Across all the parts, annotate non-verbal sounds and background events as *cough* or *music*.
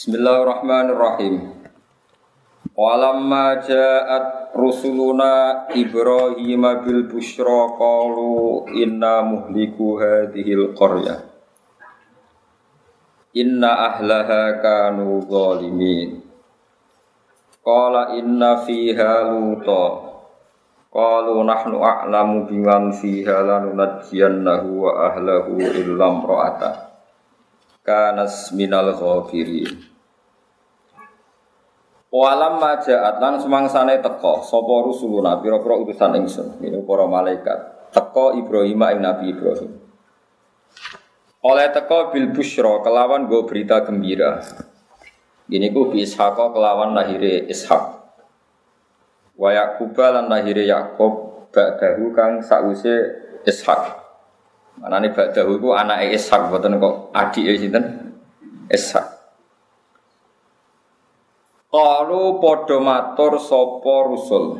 Bismillahirrahmanirrahim. Walamma ja'at rusuluna Ibrahim bil busyra qalu inna muhliku hadhil qaryah. Inna ahlaha kanu zalimin. Qala inna fiha luta. Qalu nahnu a'lamu biman fiha lanunajjiyannahu wa ahlahu illa imra'atah kanas minal ghafirin Walam majaat lan semangsane teko. Sapa rusuluna pira-pira utusan ingsun. Ya para malaikat. Teko Ibrahim ing Nabi Ibrahim. Oleh teko bil busyra kelawan go berita gembira. Ini ku bi Ishaq kelawan lahire Ishak wa Yaqub lan lahire Yakub ba'dahu kang sause Ishak Mana nih Ba'dahu itu anak Ishak, buatan kok adik ya sinten? Ishak. Kalau podo matur sopo rusul.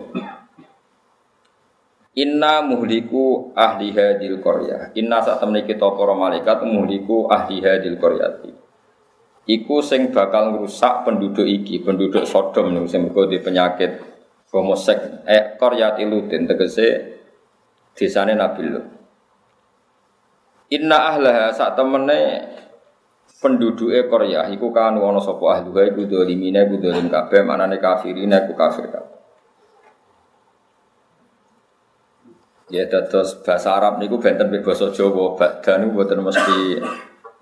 Inna muhliku ahli hadil korya. Inna saat temen kita para malaikat muhliku ahli hadil koryati. Iku sing bakal ngerusak penduduk iki, penduduk Sodom nih, sing di penyakit homosek. Eh koryati lutin tegese desane Nabi Lut. Inna ahlaha sak temene penduduke Korea iku kan ana sapa ahluha iku dolimine iku dolim kabeh manane kafirine iku kafir kabeh. Ya dados bahasa Arab niku benten be basa Jawa badan niku boten mesti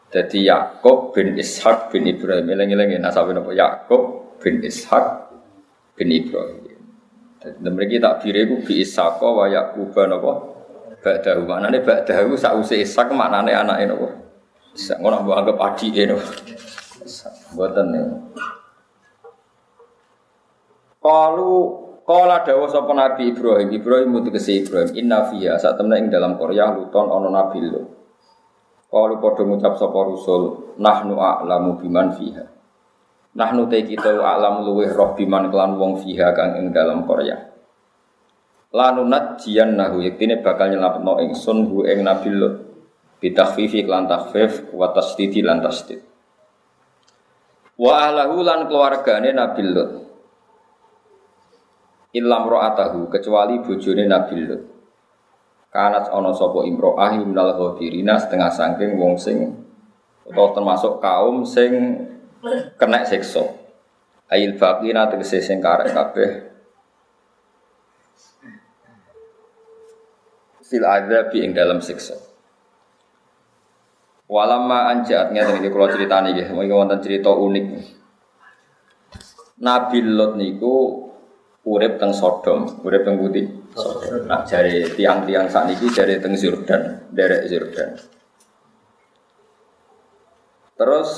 dadi Yakub bin Ishak bin Ibrahim. Eling-eling nasabe napa Yakub bin Ishak bin Ibrahim. Dadi mriki tak bire iku bi Ishaq wa Yakub napa Ba'dahu maknane ba'dahu sause Ishak maknane anake napa? Ishak ngono mbok anggap adike napa? Mboten niku. Kalu Kala dawa sapa Nabi Ibrahim, Ibrahim mutegese Ibrahim, inna fiha saat temne ing dalam Korea luton ana nabi lu. Kalu padha ngucap sapa rusul, nahnu a'lamu biman fiha. Nahnu te kita a'lamu luweh roh biman kelan wong fiha kang ing dalam Korea lanunat jian nahu yektine bakal nyelapetno ingsun hu ing nabi lut bitakhfifi lan takhfif wa tasdidi lan tasdid. Wa ahlahu lan keluargane nabi lut. Ilam ro'atahu kecuali bojone nabi lut. Kanat ana sapa imro'ah minal ghafirina setengah sangking wong sing atau termasuk kaum sing kena siksa. Ail baqina tegese sing karek kabeh. Fil adzab ing dalam siksa. Walama anjat ngeten iki kula critani nggih, mengki wonten cerita unik. Nabi Lot niku urip teng Sodom, urip teng Putih. Nah, jari tiang-tiang sakniki jari teng Yordan, derek Yordan. Terus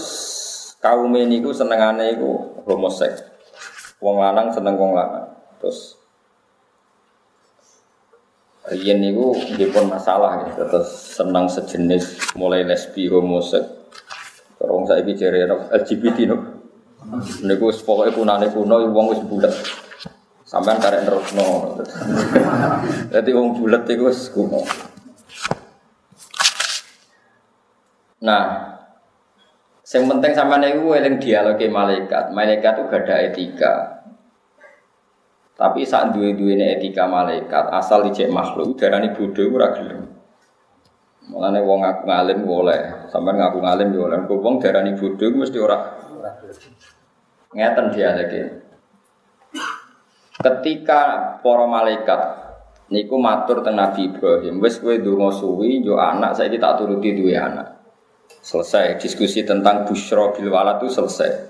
kaum ini ku senengane iku homoseks. Wong lanang seneng wong lanang. Terus Rian niku pun masalah gitu, terus senang sejenis mulai lesbi homosek. Terus saya bicara LGBT no. Niku pokoknya punane kuno, wong wis bulat. Sampai karek terus no. Jadi wong bulat itu wis kuno. Nah, yang penting sama niku eling dialog malaikat. Malaikat itu gak ada etika. Tapi saat ini etika malaikat, asal dicek makhluk, darani bodoh ora gelem. Mulane wong ngaku ngalim boleh, sampai ngaku ngalim yo oleh. Wong darani bodoh mesti ora ngeten dia lagi. Ketika para malaikat niku matur teng Nabi Ibrahim, wis kowe ndonga suwi yo anak saiki tak turuti duwe anak. Selesai diskusi tentang busyra bil walad itu selesai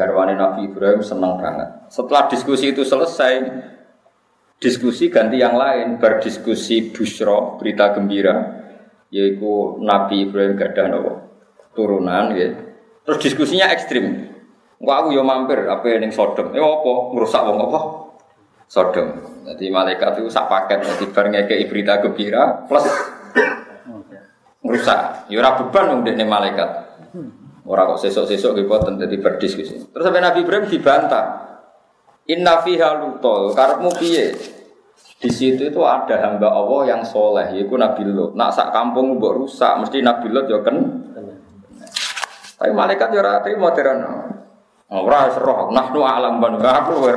garwane Nabi Ibrahim senang banget. Setelah diskusi itu selesai, diskusi ganti yang lain, berdiskusi busro, berita gembira, yaitu Nabi Ibrahim gadah nopo turunan, ya. Terus diskusinya ekstrim. Wah aku yo mampir apa yang Sodom. Eh apa merusak wong apa? Sodom. Jadi malaikat itu sak paket jadi ngekei berita gembira plus merusak. Ya ora beban wong malaikat. Orang kok sesok-sesok boten jadi berdiskusi. Terus sampai Nabi Ibrahim dibantah. Inna fiha lutol, karepmu piye? Di situ itu ada hamba Allah yang soleh, yaitu Nabi Lot. Nak sak kampung mbok rusak, mesti Nabi Lot ya kan. Tapi malaikat ya ora terima terano. Ora roh, nahnu alam ban aku luwih.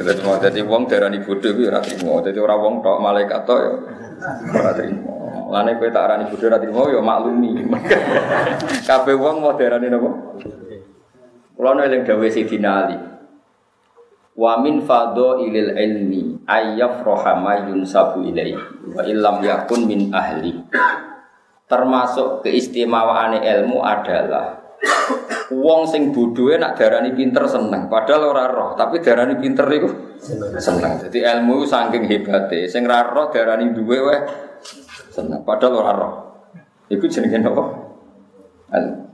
Dadi mau dadi wong darani bodho kuwi ora trimo. Wong tok malaikat tok ya. Lane kowe tak arani bodho ora trimo ya maklumi. *laughs* Kabeh wong mau darani napa? Kula eling dawuh Sidina Ali. Wa min fadho ilil ilmi ayyafraha ma yunsabu ilaihi wa illam yakun min ahli. Termasuk keistimewaane ilmu adalah Wong sing bodohe nak darani pinter seneng, padahal ora roh, tapi darani pinter iku seneng. Jadi ilmu saking hebate, sing ra roh darani duwe wae seneng, padahal ora roh. Iku jenenge apa? Ilmu.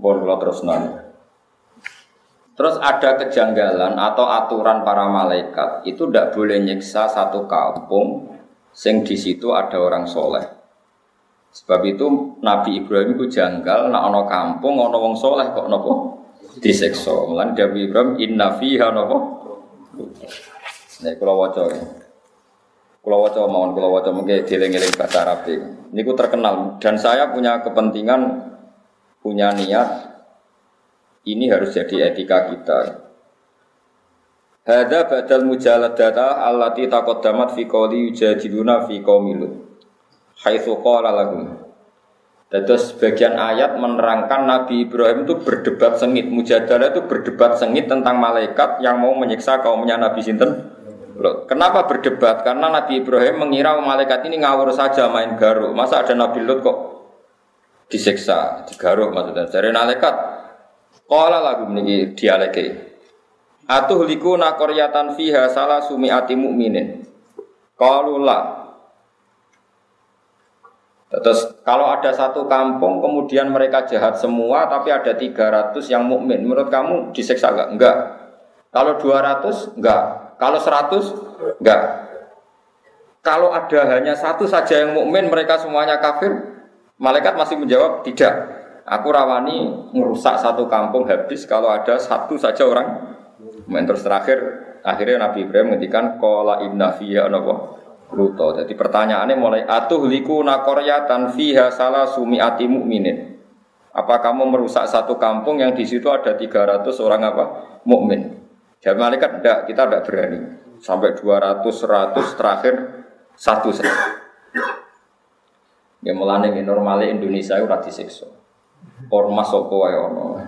Bon terus nang. Terus ada kejanggalan atau aturan para malaikat itu tidak boleh nyiksa satu kampung sing di situ ada orang soleh. Sebab itu Nabi Ibrahim itu janggal nak ono kampung ono wong soleh kok nopo disekso. Mulan Nabi Ibrahim inna fiha nopo. Nek kula waca. Kula waca mawon kula waca mengke dieling-eling bahasa Arab Niku terkenal dan saya punya kepentingan punya niat ini harus jadi etika kita. Hada badal mujaladata allati taqaddamat fi qawli yujadiluna fi qaumilu haitsu qala lahum. Terus sebagian ayat menerangkan Nabi Ibrahim itu berdebat sengit. Mujadalah itu berdebat sengit tentang malaikat yang mau menyiksa kaumnya Nabi Sinten. Kenapa berdebat? Karena Nabi Ibrahim mengira malaikat ini ngawur saja main garuk. Masa ada Nabi Lut kok disiksa, digaruk maksudnya. Dari malaikat, Qala lagu meniki dialeke. Atuh liku nakoryatan fiha salah sumiati mu'minin. Qalu Terus kalau ada satu kampung kemudian mereka jahat semua tapi ada 300 yang mukmin, menurut kamu disiksa enggak? Enggak. Kalau 200 enggak. Kalau 100 enggak. Kalau ada hanya satu saja yang mukmin mereka semuanya kafir, malaikat masih menjawab tidak. Aku rawani merusak satu kampung habis kalau ada satu saja orang. Terus terakhir akhirnya Nabi Ibrahim menghentikan kola inna fiyya Luto. Jadi pertanyaannya mulai atuh liku nakoryatan fiha salah sumiati mukminin. Apa kamu merusak satu kampung yang di situ ada 300 orang apa? mukmin? Jawab malaikat enggak, kita enggak berani. Sampai 200, 100 terakhir satu saja. Ya mulane normalnya Indonesia itu ora disiksa. Ormas apa ono.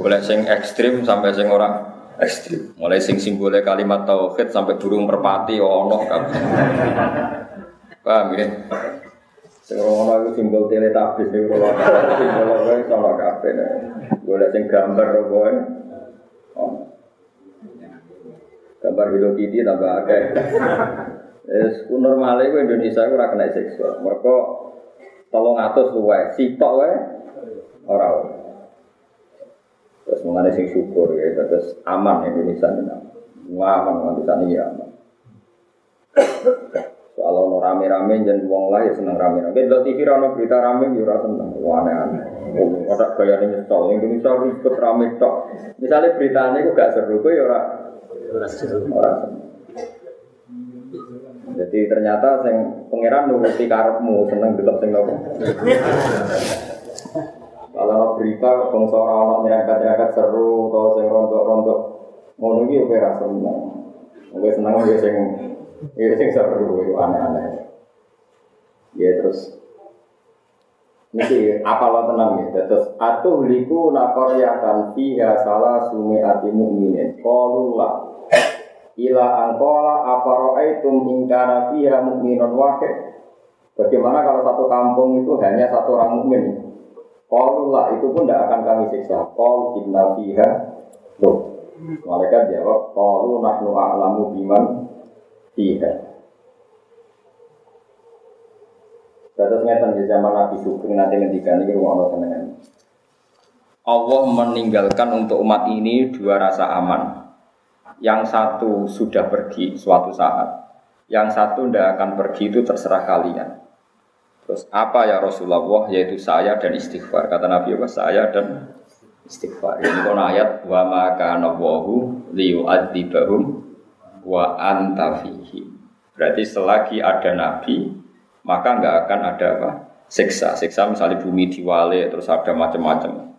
Boleh sing ekstrim sampai sing orang ekstrim. Mulai sing simbole kalimat tauhid sampai burung merpati ono. Paham ya? Sing ono iku simbol teletabis sing ora simbol wae ono kabeh. Golek sing gambar apa. Gambar Hello Kitty tambah akeh. Es normale ku Indonesia ku ora kena seksual. Mergo 300 luwe, sitok wae ora Terus mengenai sing syukur ya, terus aman Indonesia ini aman, Indonesia ini ya aman. Soal ono rame-rame jangan uang lah ya seneng rame-rame. Kita TV rano berita rame ya rasa seneng. Wah aneh-aneh. Ada gaya ini nyesel. Indonesia ribet rame tok. Misalnya beritanya itu gak seru, ya ora ora Jadi ternyata sing pangeran nuruti karepmu seneng delok sing nopo. Kalau berita bangsa orang nyerangkat-nyerangkat seru atau sing rontok-rontok ngono iki kowe ra seneng. Kowe seneng ya sing ya sing seru itu aneh-aneh. Ya terus Niki apa lo tenang ya, terus atuh liku nakoryatan fiha salah sumi ati mu'minin Kolula ila angkola aparo'aitum ingkara fiha mu'minun wahid Bagaimana kalau satu kampung itu hanya satu orang mukmin? Qaulullah itu pun tidak akan kami siksa. Qaul inna fiha Loh. Mereka jawab, Qaulu nahnu a'lamu biman fiha. Terus ngeten di zaman Nabi Sugeng nanti ngendikan ini rumah Allah Allah meninggalkan untuk umat ini dua rasa aman. Yang satu sudah pergi suatu saat, yang satu tidak akan pergi itu terserah kalian. Terus apa ya Rasulullah yaitu saya dan istighfar. Kata Nabi apa? Saya dan istighfar. Ini kon ayat wa ma kana wahu liyu'adzibahum wa anta fihim. Berarti selagi ada nabi maka enggak akan ada apa? siksa. Siksa misalnya bumi diwale terus ada macam-macam.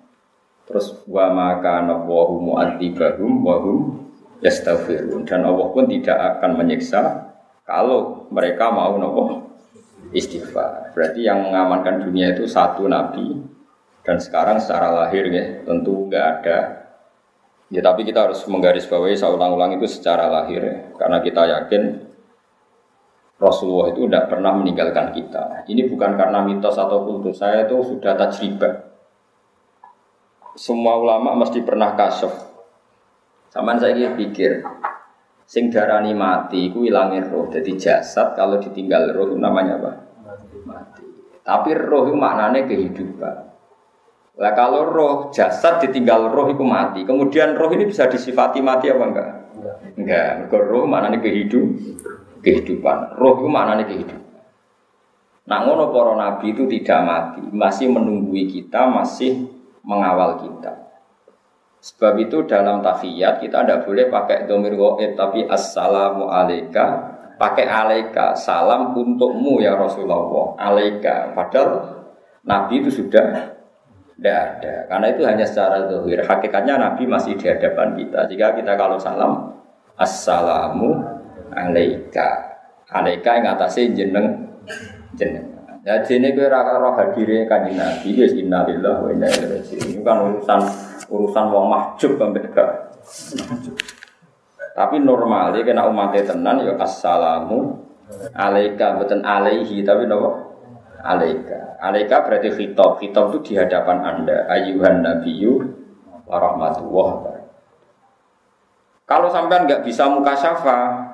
Terus wa maka nawahu mu'adzibahum wa hum yastaghfirun dan Allah pun tidak akan menyiksa kalau mereka mau nopo istighfar. Berarti yang mengamankan dunia itu satu nabi dan sekarang secara lahir ya tentu nggak ada. Ya tapi kita harus menggarisbawahi saya ulang-ulang itu secara lahir ya. karena kita yakin Rasulullah itu tidak pernah meninggalkan kita. Ini bukan karena mitos atau kultus. Saya itu sudah tajribah semua ulama mesti pernah kasuf. Saman saya pikir, sing darani mati, ku ilangin roh. Jadi jasad kalau ditinggal roh itu namanya apa? Mati. Tapi roh itu maknanya kehidupan. Lah kalau roh jasad ditinggal roh itu mati. Kemudian roh ini bisa disifati mati apa enggak? Enggak. Enggak. roh maknanya kehidup, kehidupan. Roh itu maknanya kehidupan. Nah ngono para nabi itu tidak mati, masih menunggui kita, masih mengawal kita. Sebab itu dalam tahiyat kita tidak boleh pakai domir goib tapi assalamu alaika pakai alaika salam untukmu ya Rasulullah alaika padahal Nabi itu sudah tidak ada karena itu hanya secara dohir hakikatnya Nabi masih di hadapan kita jika kita kalau salam assalamu alaika alaika yang atasnya jeneng jeneng Ya jene kowe ora roh hadire kanjeng Nabi wis innalillahi wa inna ilaihi raji'un. Ini kan urusan urusan wong mahjub gak. Tapi normal ya kena umatnya tenan ya assalamu alaika bukan alaihi tapi nopo alaika. Alaika berarti khitab. Khitab itu di hadapan Anda. Ayuhan nabiyyu wa rahmatullah. Kalau sampean nggak bisa muka syafa,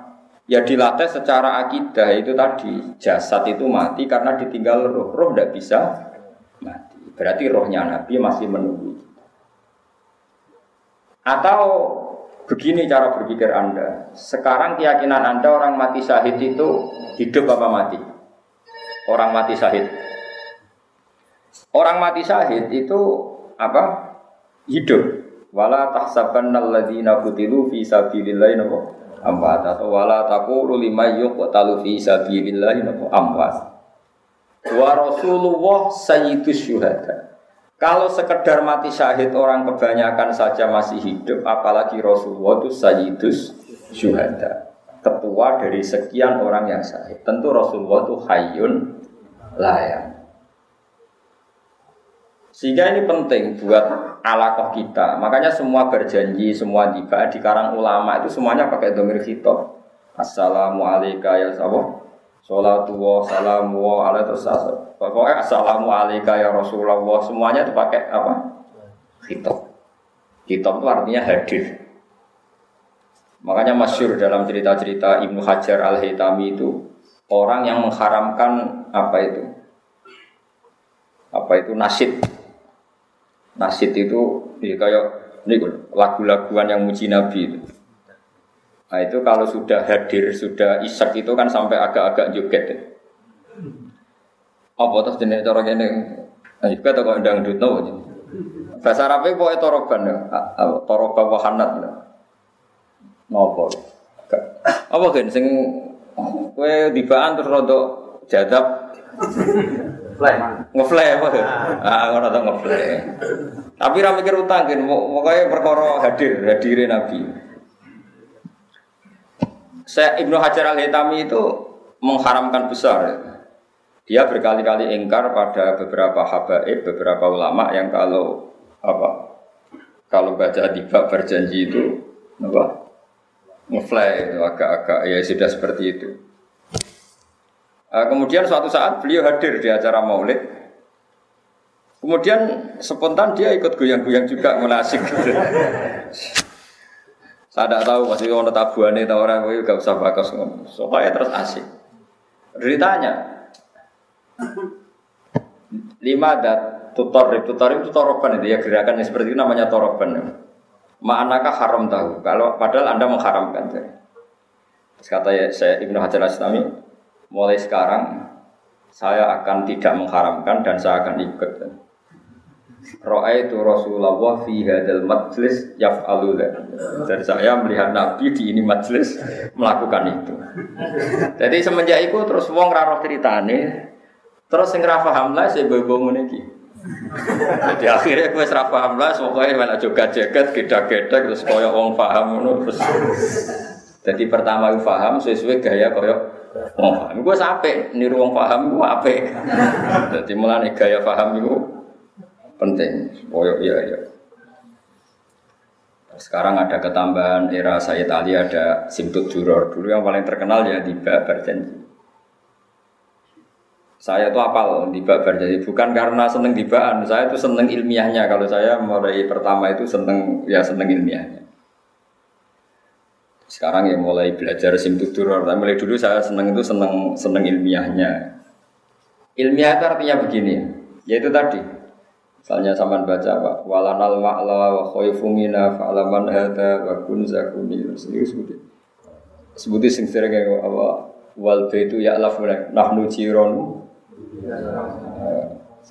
Ya dilatih secara akidah itu tadi jasad itu mati karena ditinggal roh. Roh tidak bisa mati. Berarti rohnya Nabi masih menunggu. Atau begini cara berpikir Anda. Sekarang keyakinan Anda orang mati syahid itu hidup apa mati? Orang mati syahid. Orang mati syahid itu apa? Hidup. Wala tahsabanna alladziina qutilu fi sabilillahi amwat atau wala taqulu lima yuqtalu fi sabilillah amwat. Wa Rasulullah sayyidus syuhada. Kalau sekedar mati syahid orang kebanyakan saja masih hidup, apalagi Rasulullah itu sayyidus syuhada. Ketua dari sekian orang yang syahid. Tentu Rasulullah itu hayyun layak. Sehingga ini penting buat alakoh kita. Makanya semua berjanji, semua tiba di karang ulama itu semuanya pakai domir khitab. Assalamualaikum ya sahabat. Salatu wa salamu wa ala terus Pokoknya assalamu alaikum ya Rasulullah. Semuanya itu pakai apa? Khitab. Khitab itu artinya hadir. Makanya masyur dalam cerita-cerita Ibnu Hajar al-Haytami itu orang yang mengharamkan apa itu? Apa itu nasid Nasid itu ya kayak lagu-laguan yang muji Nabi itu. Nah itu kalau sudah hadir, sudah isak itu kan sampai agak-agak joget. Ya. Apa terus jenis cara ini? Nah juga tak kok dangdut no. Bahasa Arabnya pokoknya toroban ya, toroban wahanat. Ngopo? Apa kan? Sing kue dibaan terus rodok jadab Ngeflay apa? Ah, ngono ta ngeflay. Tapi ra mikir utang kan, pokoknya perkara hadir, hadirin Nabi. Saya Ibnu Hajar Al Hitami itu mengharamkan besar. Dia berkali-kali ingkar pada beberapa habaib, beberapa ulama yang kalau apa kalau baca tiba berjanji itu apa ngefly agak-agak ya sudah seperti itu. Uh, kemudian suatu saat beliau hadir di acara maulid. Kemudian spontan dia ikut goyang-goyang juga menasik. *laughs* Saya tidak tahu masih mau tabuannya tahu orang itu gak usah bakas Soalnya terus asik. Ditanya, lima dat tutor tutor itu toroban itu ya gerakan yang seperti itu namanya toroban. Ma'anakah haram tahu? Kalau padahal anda mengharamkan. Terus kata ya, saya Ibnu Hajar Aslami, mulai sekarang saya akan tidak mengharamkan dan saya akan ikut. Itu Rasulullah fi hadal majlis yaf'alu Dan saya melihat Nabi di ini majlis melakukan itu. Jadi semenjak itu terus wong ra ceritane terus sing ra paham lah saya bobo ngene iki. Jadi akhirnya gue serah paham lah, pokoknya malah juga jaket, geda-geda, terus koyok wong paham, terus. Jadi pertama gue paham sesuai gaya koyok wong paham. Gue sampai niru wong paham gue apa? Jadi mulai gaya paham itu penting. Koyok iya iya. Sekarang ada ketambahan era Sayyid Ali ada Simtut Juror. Dulu yang paling terkenal ya di Berjanji. Saya tuh apal babar jadi bukan karena seneng dibaan, saya tuh seneng ilmiahnya. Kalau saya mulai pertama itu seneng ya seneng ilmiahnya. Sekarang ya mulai belajar simtutur, tapi mulai dulu saya seneng itu seneng seneng ilmiahnya. Ilmiah itu artinya begini, yaitu tadi. Misalnya sama baca apa? Walanal ma'la wa khoifumina fa'alaman hada wa kun zakuni. Ini sebutin. Sebutin sing sering kayak apa? Wal baitu ya'lafuna nahnu jironu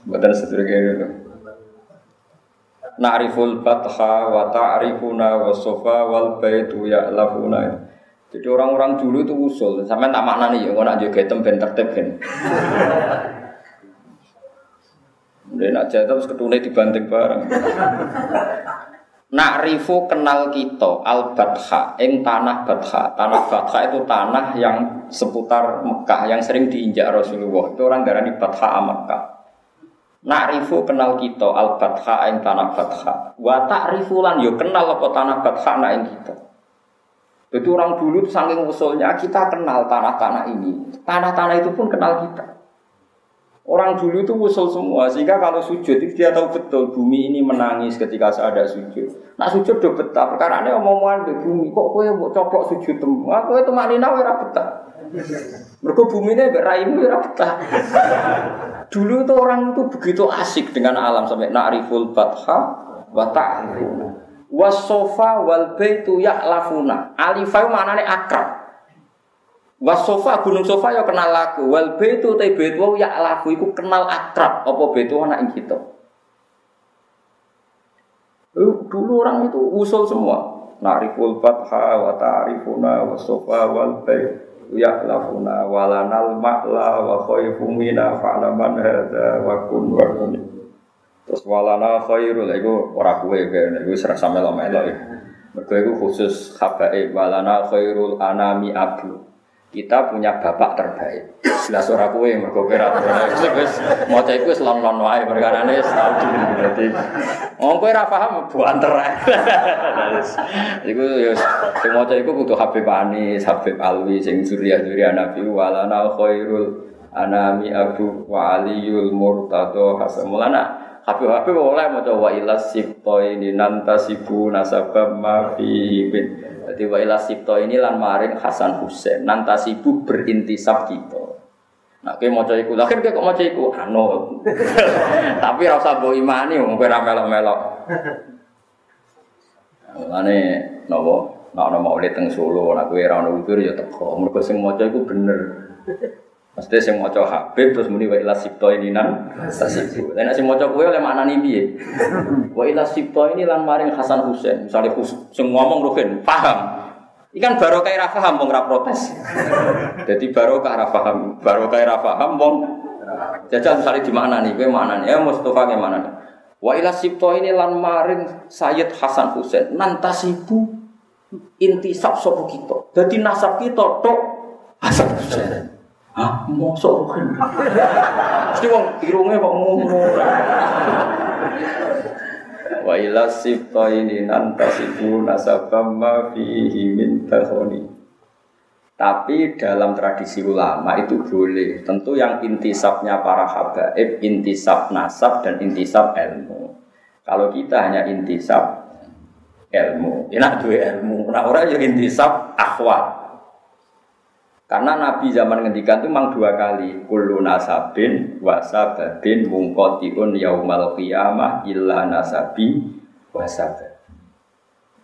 Buatan sedurunge itu. Na'riful batha wa ta'rifuna wa sofa wal baitu ya'lafuna. Jadi orang-orang dulu itu usul, sampai tak maknani ya, nak juga hitam ben tertib. Udah nak jatuh terus ketune dibanting bareng. Na'rifu kenal kita al batha ing tanah batha. Tanah batha itu tanah yang seputar Mekah yang sering diinjak Rasulullah. Itu orang darani batha Mekah. Na'rifu kenal kita al batha ing tanah batha. Wa ta'rifu lan yo kenal apa tanah batha na ing kita. Jadi orang dulu saking usulnya kita kenal tanah-tanah ini. Tanah-tanah itu pun kenal kita. Orang dulu itu usul semua, sehingga kalau sujud itu dia tahu betul bumi ini menangis ketika saya ada sujud. Nah sujud udah betah, perkara ini omongan di bumi, kok kue mau coplok sujud temu? Aku itu maknina ora betah. Mereka bumi ini beraimu ora betah. Dulu itu orang itu begitu asik dengan alam sampai na'riful batha wa ta'rifuna. Wasofa wal baitu ya'lafuna. Alifai maknanya akrab. Wasofa gunung sofa ya kenal lagu. Wal betu te betu ya lagu iku kenal akrab apa betu anak ing kita. Dulu orang itu usul semua. Nariful fatha wa ta'rifuna wa sofa wal baitu ya lafuna walanal ma'la wa khaifumina fa'laman hadza wa kun wa kun. Terus walana khairul iku ora kowe kene iku serasa melo-melo. Mergo iku khusus habae walana khairul anami abu kita punya bapak terbaik. Jelas ora kowe mergo kowe ra wis maca iku wis lon-lon wae perkarane tau dadi. Wong kowe ora paham buanter. *laughs* Iku ya sing maca iku kudu Habib Anis, Habib Alwi sing surya-surya Nabi walana khairul anami Abu wa Aliyul Murtado Hasan Mulana Habib-habib oleh maca wa ilas sibto ini nantasibu nasabam ma fihi jadi wa ila sipto ini lan maring Hasan Husain nantasibu berintisab kita. Nah, kayak mau iku, akhir kayak kok mau iku, anu. *laughs* Tapi rasa bawa imani, mau kira melok-melok. Mane nopo, nak nopo maulid teng Solo, nak kue rano itu ya teko. Mereka mau iku bener. Mesti sing maca Habib terus muni wa ila sipto ini nan tasibu. Nek sing maca kowe oleh maknani piye? *laughs* Wa ila sipto ini lan maring Hasan Husain. Misale sing ngomong Ruhin paham. Ikan barokah ra paham wong ra protes. *laughs* Jadi barokah ra paham, barokah ra paham wong jajal misale di mana nih, kowe mana nih? Ya Mustafa ke mana nih? Wa ila sipto ini lan maring Sayyid Hasan Husain nantasibu intisab sapa kita. Dadi nasab kita tok Hasan Husain. Hah, mosok kan. Mesti wong irunge kok ngono. Wa ila sifta ini nantasibu nasabam ma fihi min tahoni. Tapi dalam tradisi ulama itu boleh. Tentu yang intisabnya para habaib, intisab nasab dan intisab ilmu. Kalau kita hanya intisab ilmu, enak dua ilmu. Nah orang yang intisab akhwat. Karena Nabi zaman ngendikan itu memang dua kali. Kullu nasabin wasababin mungkotiun yaumal qiyamah illa nasabi wasabab.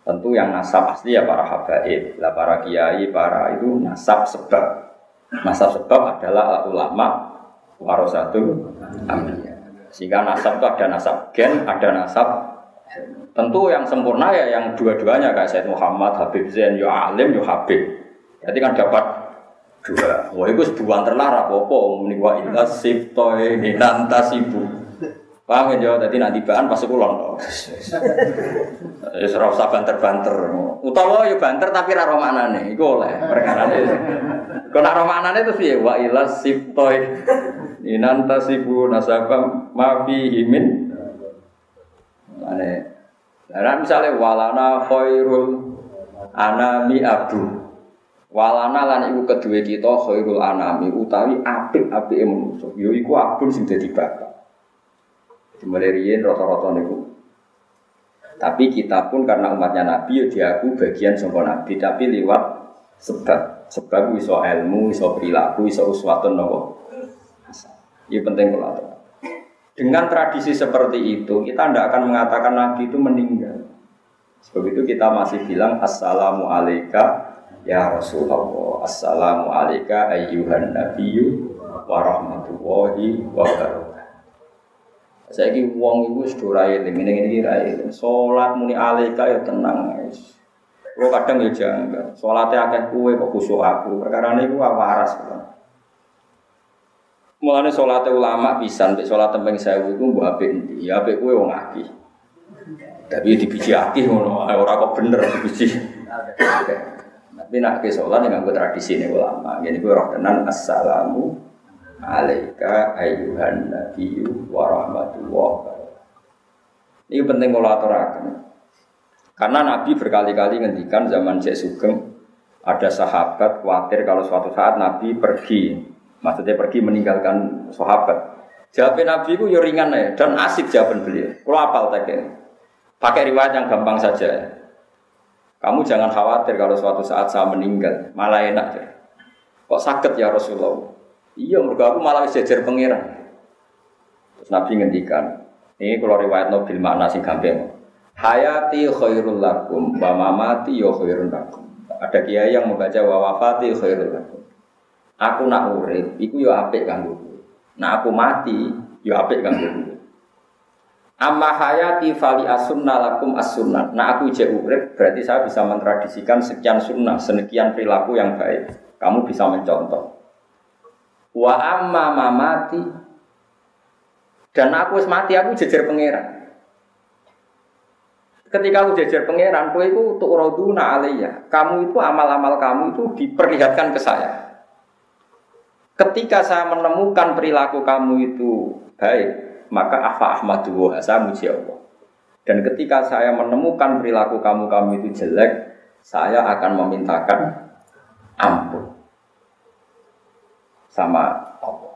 Tentu yang nasab pasti ya para habaib, lah para kiai, para itu nasab sebab. Nasab sebab adalah ulama warasatul ambiya. Sehingga nasab itu ada nasab gen, ada nasab Tentu yang sempurna ya yang dua-duanya kayak Said Muhammad, Habib Zain, yo alim, yo Habib. Jadi kan dapat dua. Wah itu sebuah terlarang apa-apa. Muni wa illa siftoe nantasibu. Paham ya, jadi nanti bahan pas kulon. Ya serau usah banter-banter. Utawa yo banter tapi ra romanane, iku oleh perkarane. Kok nak romanane terus piye? Wa ila siptoy. Inanta sibu nasabam ma fihi min. Ane. Lah misalnya walana khairul anami abdu. Walana lan iku kedue kita khairul anami utawi apik-apike manusa. Yo iku abun sing dadi. Mulai riyen rata-rata niku. Tapi kita pun karena umatnya Nabi ya diaku bagian sangka Nabi tapi lewat sebab. Sebab iso ilmu, iso perilaku, iso uswatun nopo. Ini penting kalau Dengan tradisi seperti itu, kita tidak akan mengatakan Nabi itu meninggal. Sebab itu kita masih bilang Assalamu alaika ya Rasulullah. Assalamu alaika ayyuhan nabiyyu wa rahmatullahi wa barakatuh. Saya ki wong iku wis do ra eling, ngene iki ra. Salat muni alaika ya tenang. Kulo kadang ya janggal. Salate akeh kuwe kok khusuk aku. Perkara niku waras. Mulane salate ulama pisan, mek salat tembeng 1000 iku mbok apik endi? Ya apik kuwe wong akeh. Tapi dibiji akeh ngono, ora kok bener dibiji. Tapi nak ke sholat dengan tradisi ini ulama. Jadi gue roh tenan assalamu alaika ayyuhan nabiyyu wa rahmatullah. Ini penting kalau aturakan. Karena Nabi berkali-kali ngendikan zaman Syekh Sugeng ada sahabat khawatir kalau suatu saat Nabi pergi, maksudnya pergi meninggalkan sahabat. Jawab Nabi itu ya ringan ya dan asik jawaban beliau. Kalau apal tadi, pakai riwayat yang gampang saja. Kamu jangan khawatir kalau suatu saat saya meninggal, malah enak ya. Kok sakit ya Rasulullah? Iya, mereka aku malah sejar pangeran. Terus Nabi ngendikan, ini kalau riwayat Nabil makna sing gampang. Hayati khairul lakum, wa mamati yo khairul lakum. Ada kiai yang membaca wa wafati khairul lakum. Aku nak urip, iku yo apik kanggo Nah aku mati, yo apik kanggo Amma hayati fali asunna lakum as sunnah. Nah aku ije urip, berarti saya bisa mentradisikan sekian sunnah, sekian perilaku yang baik. Kamu bisa mencontoh. Wa amma mamati dan aku wis mati aku jejer pangeran. Ketika aku jejer pangeran, kowe itu untuk roduna alaiya. Kamu itu amal-amal kamu itu diperlihatkan ke saya. Ketika saya menemukan perilaku kamu itu baik, maka afa ahmadu saya muji Allah. Dan ketika saya menemukan perilaku kamu kamu itu jelek, saya akan memintakan ampun sama Allah.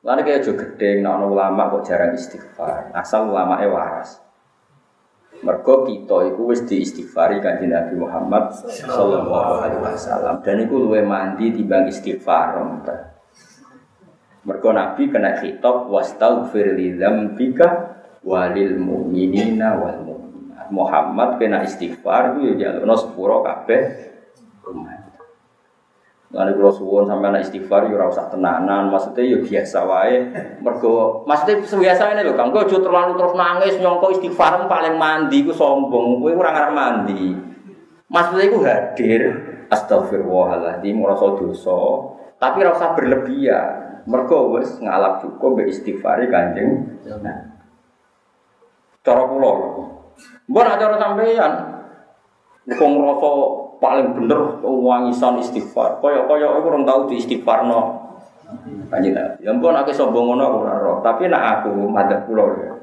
Lalu kayak juga gede, nah ulama kok jarang istighfar. Asal ulama waras. Mergo kita itu wis diistighfari kanjeng Nabi Muhammad sallallahu alaihi wasallam dan itu luwe mandi timbang istighfar. Mergo Nabi kena khitab wastaghfir li dzambika walil mu'minina wal mu'minat. Muhammad kena istighfar itu ya jalukno sepuro kabeh umat. Lalu kalau suwon sampai anak istighfar, ya usah tenanan. Maksudnya ya biasa wae. Mergo, maksudnya biasa ini loh, kang. Gue terlalu terus nangis nyongko istighfar paling mandi, gue sombong. Gue kurang arah mandi. Maksudnya gue hadir. Astagfirullahaladzim, merasa dosa. Tapi rasa berlebihan. Mergo wes ngalap cukup be istighfari kanjeng. Nah, cara pulau. Gue nak cara sampeyan. Gue ngerasa paling bener wangisan istighfar. Kaya kaya aku orang tahu di istighfar no. Kanjeng. Ya ampun aku sombong ngono aku ora roh, tapi nak aku madzhab kula ya.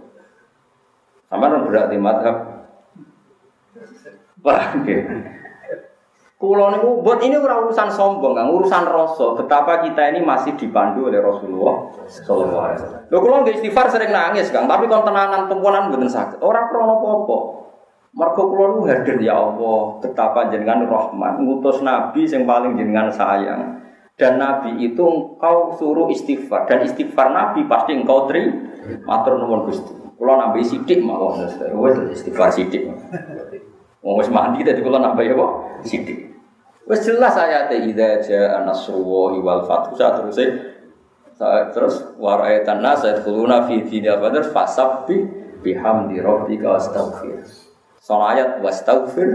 Sampeyan berarti madzhab Paham? Kulo niku buat ini ora urusan sombong, kan urusan rasa. Betapa kita ini masih dipandu oleh Rasulullah sallallahu alaihi wasallam. Lho istighfar sering nangis, Kang, tapi kon tenanan tempuanan mboten sakit. Ora krono apa-apa. Mergo kula hadir ya Allah, betapa jenengan rahman, ngutus nabi yang paling jenengan sayang. Dan nabi itu engkau suruh istighfar dan istighfar nabi pasti engkau tri matur nuwun Gusti. Kula nambahi sithik mawon wis istighfar sithik. Wong wis mandi tadi kula nambahi apa? Sithik. Wis jelas ayat idza jaa nasrullahi wal fathu terus terus waraitan nas yadkhuluna fi dinil badr fasabbi bihamdi rabbika ayat wastaghfir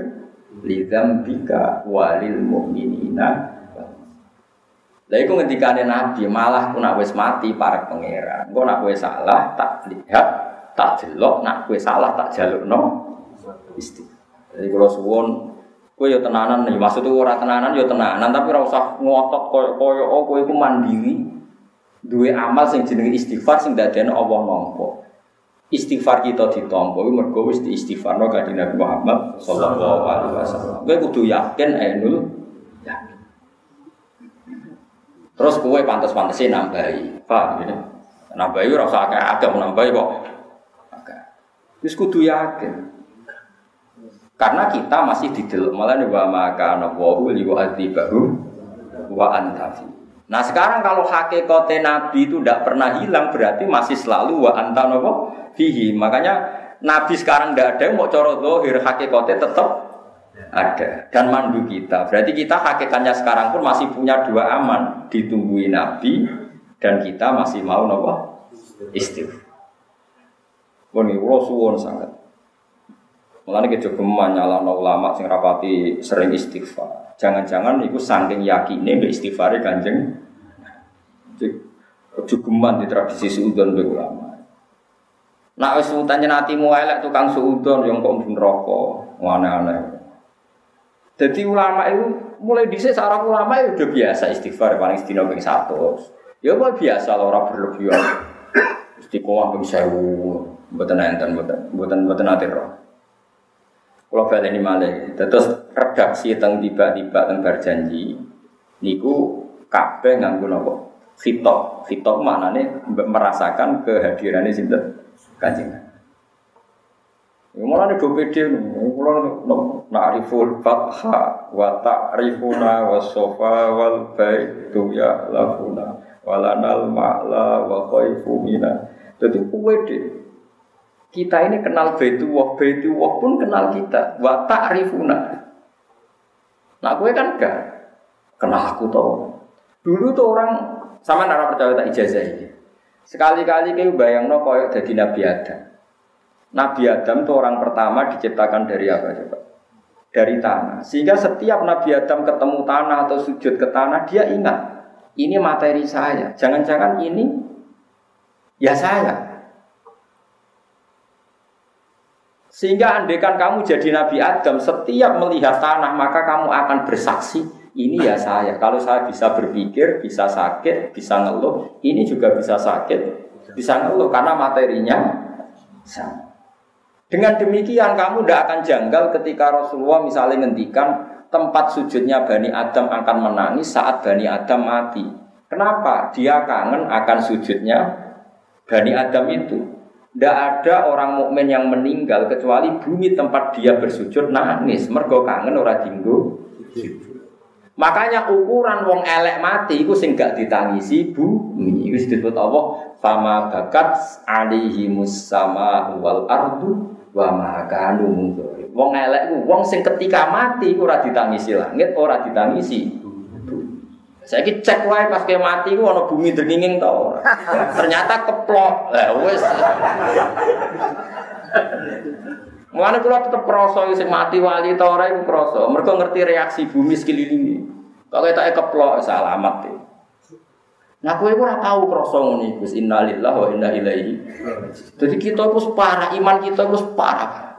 li dzambika walil mu'minina. Lah iku ngendikane Nabi, malah ku nak wis mati para pangeran. Engko nak kowe salah tak lihat, tak delok, nak kowe salah tak jalukno istighfar. Jadi kalau suwon kowe yo tenanan nih, maksudku ora tenanan yo tenanan, tapi ora usah ngotot koyo-koyo oh kowe iku mandiri. Duwe amal sing jenenge istighfar sing dadekno Allah nampa. Istighfar kita ditampa kuwi mergo wis diistighfarno kanjeng Nabi Muhammad sallallahu alaihi wasallam. Kowe kudu yakin ainul yakin. Terus kowe pantes-pantese nambahi. Paham ya? Nambahi ora usah akeh-akeh nambahi kok. Wis kudu yakin. Karena kita masih di dalam malah wa maka nawahu li wa antafi. Nah sekarang kalau hakikate Nabi itu tidak pernah hilang berarti masih selalu wa anta fihi. Makanya Nabi sekarang tidak ada mau coro dohir hakikate tetap ada dan mandu kita. Berarti kita hakikatnya sekarang pun masih punya dua aman ditungguin Nabi dan kita masih mau nopo istighfar. Ini suwon sangat. Mulane kejogeman nyalano ulama sing rapati sering istighfar. Jangan-jangan iku saking yakine mbek istighfare Kanjeng. Kejogeman di tradisi suudon mbek ulama. Nak wis utane natimu elek tukang suudon yang kok mbun rokok, aneh-aneh. Jadi ulama itu mulai dhisik sarang ulama itu udah biasa istighfar paling sedina ping 100. Ya kok biasa lah ora berlebihan. Istiqomah ping 1000, mboten enten mboten mboten mboten ate roh. Kalau balik ini malah, terus redaksi tentang tiba-tiba tentang berjanji, niku kabeh nganggo nopo fitok, mana nih merasakan kehadirannya sinten? Kanjeng. Ya malah nih BPD, malah na'riful fatha wa ta'rifuna wa sofa wal baitu ya lafuna walanal ma'la wa khaifu mina. Jadi deh kita ini kenal Baitullah, Baitullah pun kenal kita. Wa ta'rifuna. Nah, gue kan gak kenal aku tau. Dulu tuh orang sama nara percaya tak ijazah ini. Sekali-kali kayak bayang no koyok jadi Nabi Adam. Nabi Adam tuh orang pertama diciptakan dari apa coba? Dari tanah. Sehingga setiap Nabi Adam ketemu tanah atau sujud ke tanah, dia ingat ini materi saya. Jangan-jangan ini ya saya. Sehingga andekan kamu jadi Nabi Adam, setiap melihat tanah maka kamu akan bersaksi, ini ya saya. Kalau saya bisa berpikir, bisa sakit, bisa ngeluh, ini juga bisa sakit, bisa ngeluh karena materinya sama. Dengan demikian kamu tidak akan janggal ketika Rasulullah misalnya ngendikan tempat sujudnya Bani Adam akan menangis saat Bani Adam mati. Kenapa? Dia kangen akan sujudnya Bani Adam itu. Tidak ada orang mukmin yang meninggal kecuali bumi tempat dia bersujud nangis. Mergo kangen ora dinggo. Makanya ukuran wong elek mati itu sing gak ditangisi bumi. Itu disebut Allah fama bakat alihi musama wal ardu wa ma kanu Wong elek ku wong sing ketika mati ora ditangisi langit, ora ditangisi saya ki cek wae pas ke mati ku ana bumi denginging to Ternyata keplok. Lah wis. Mulane kula tetep krasa sing mati wali ta ora iku krasa. Mergo ngerti reaksi bumi sekelilingi. Kok ketake keplok salamat e. Nah kowe ora tau krasa ngono iku. Innalillahi wa inna ilaihi. Jadi kita itu parah, iman kita itu parah.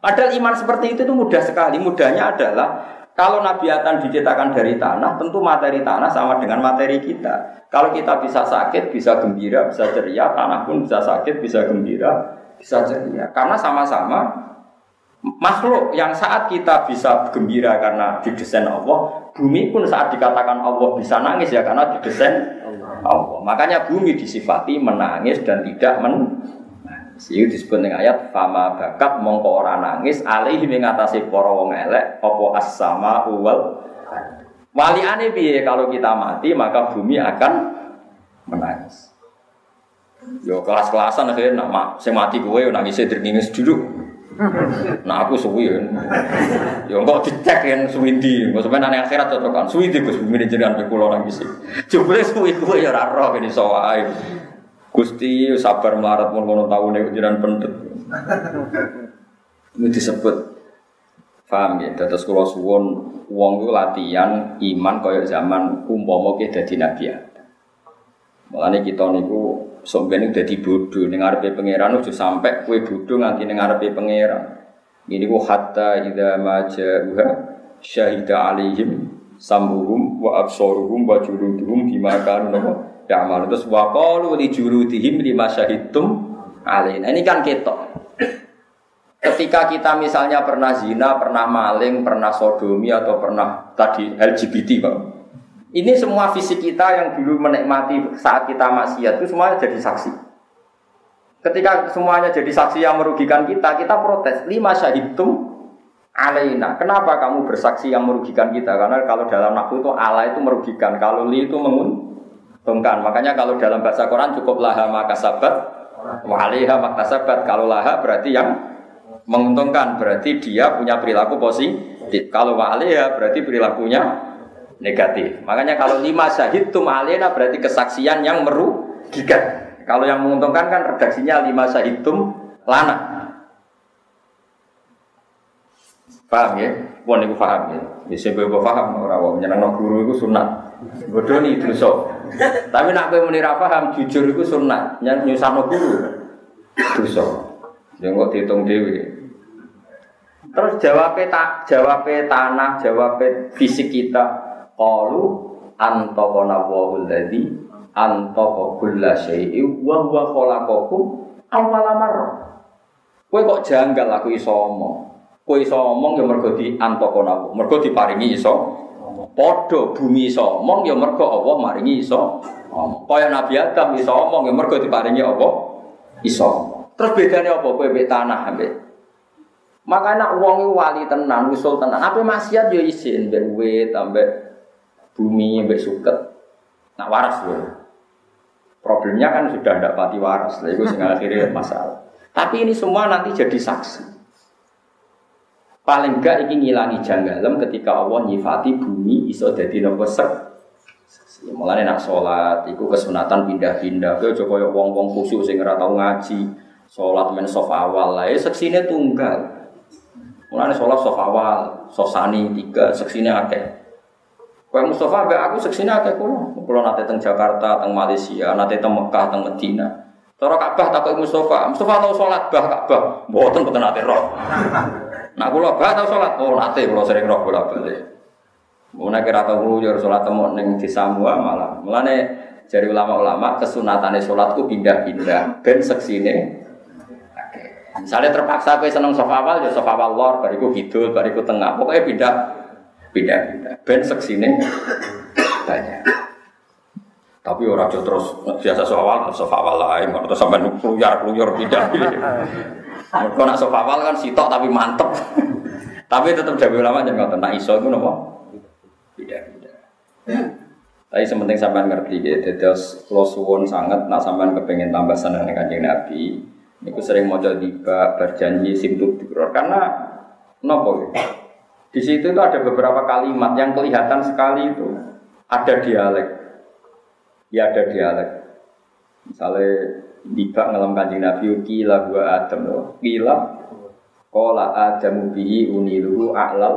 Padahal iman seperti itu itu mudah sekali. Mudahnya adalah kalau Nabi Adam diciptakan dari tanah, tentu materi tanah sama dengan materi kita. Kalau kita bisa sakit, bisa gembira, bisa ceria, tanah pun bisa sakit, bisa gembira, bisa ceria. Karena sama-sama makhluk yang saat kita bisa gembira karena didesain Allah, bumi pun saat dikatakan Allah bisa nangis ya karena didesain Allah. Makanya bumi disifati menangis dan tidak men Siyu disebut dengan ayat fama bakat mongko ora nangis alaihi mengatasi para wong elek apa as-sama wal Waliane piye kalau kita mati maka bumi akan menangis. Yo kelas-kelasan akhirnya nak sing mati kowe nangis dringis dulu. Nah aku suwi ya. Yo kok dicek yang suwindi, kok sampean nang akhirat cocokan. Suwindi Gus bumi jenengan pe kula nangis. Jebule suwi kowe ya ora roh kene. Gusti sabar melarat mau ngono tahu nih ujian pendet. Ini disebut Paham ya? Terus kalau suwon wong itu latihan iman kaya zaman umpama ke dadi nabi Adam. Mulane kita niku sampeyan dadi bodoh ning ngarepe pangeran ojo sampai kue bodoh nganti ning ngarepe pangeran. Ini ku hatta idza maja'uha syahida alaihim sambuhum wa absaruhum wa juluduhum bima kanu ya amal terus qalu li juludihim lima syahidtum alaina. Ini kan ketok. Ketika kita misalnya pernah zina, pernah maling, pernah sodomi atau pernah tadi LGBT, Pak. Ini semua fisik kita yang dulu menikmati saat kita maksiat itu semuanya jadi saksi. Ketika semuanya jadi saksi yang merugikan kita, kita protes. Lima syahidum alaina. Kenapa kamu bersaksi yang merugikan kita? Karena kalau dalam nafsu itu ala itu merugikan, kalau li itu menguntungkan. Makanya kalau dalam bahasa Quran cukup laha maka sabat, waliha maka sabat. Kalau laha berarti yang menguntungkan berarti dia punya perilaku positif. Kalau ya berarti perilakunya negatif. Makanya kalau lima syahid tum alena berarti kesaksian yang merugikan. Kalau yang menguntungkan kan redaksinya lima syahid tum lana. Paham ya? Pun itu paham ya. Bisa gue paham orang wong nyenang guru itu sunat. Bodoh nih dosa. Tapi nak gue menira paham jujur itu sunat. Nyusah guru dosa. Yang kok dihitung dewi. Terus jawabnya tak jawabnya tanah, jawabnya fisik kita. Qalu antaqana wa alladzi antaqa kulla syai'in wa huwa khalaqakum awwala. Kowe kok janggal aku iso. Kowe iso omong ya mergo di antaqana mergo diparingi iso Padha bumi iso omong ya mergo Allah maringi iso. Kaya Nabi Adam iso omong ya mergo diparingi apa? Iso Terus bedanya apa kowe mbek tanah mbek maka nak wong wali tenan, usul tenan. Apa maksiat yo isin mbek wit ambek bumi mbek suket. Nak waras lho. Problemnya kan sudah tidak pati waras, lah itu sing akhirnya masalah. Tapi ini semua nanti jadi saksi. Paling enggak ini ngilangi janggalem ketika Allah nyifati bumi iso dadi nopo sek. Ya, mulane nak sholat, itu kesunatan pindah-pindah. Kau coba wong-wong khusyuk sing ora tau ngaji, sholat men sof awal lah, ya seksine tunggal. Mulane sholat sof awal, sosani tiga, seksinya akeh. Kau Mustafa be aku seksinya akeh kulo. Kulo nate teng Jakarta, teng Malaysia, nate teng Mekah, teng Medina. Cara Ka'bah tak Mustafa, Mustafa tau sholat bah Ka'bah, mboten boten nate roh. Nah kulo bah tau sholat, oh nate kulo sering roh bolak balik. Mulane kira tau ngluyur sholat temu ning di Samua malah. Mulane dari ulama-ulama kesunatannya sholatku pindah-pindah ben seksine Misalnya terpaksa kowe seneng sofa awal ya sofa awal lor, bariku kidul, bariku tengah. Pokoknya pindah pindah pindah. Ben seksine banyak. Tapi orang terus biasa sofa awal, sofa awal lain, atau sampai kluyar kluyar pindah. *laughs* Mereka nak sofa awal kan sitok tapi mantep. tapi tetap jadi ulama jangan ngotot. Nak iso itu nopo pindah pindah. Tapi sementing sampai ngerti gitu. Terus kalau suwon sangat, nak sampai kepengen tambah seneng dengan Nabi, Niku sering mau tiba berjanji simtut karena nopo ya. Di situ itu ada beberapa kalimat yang kelihatan sekali itu ada dialek. Ya ada dialek. Misalnya tiba ngelam kanjeng Nabi kila gua Adam loh. Kila kola Adam bihi uniluhu a'lal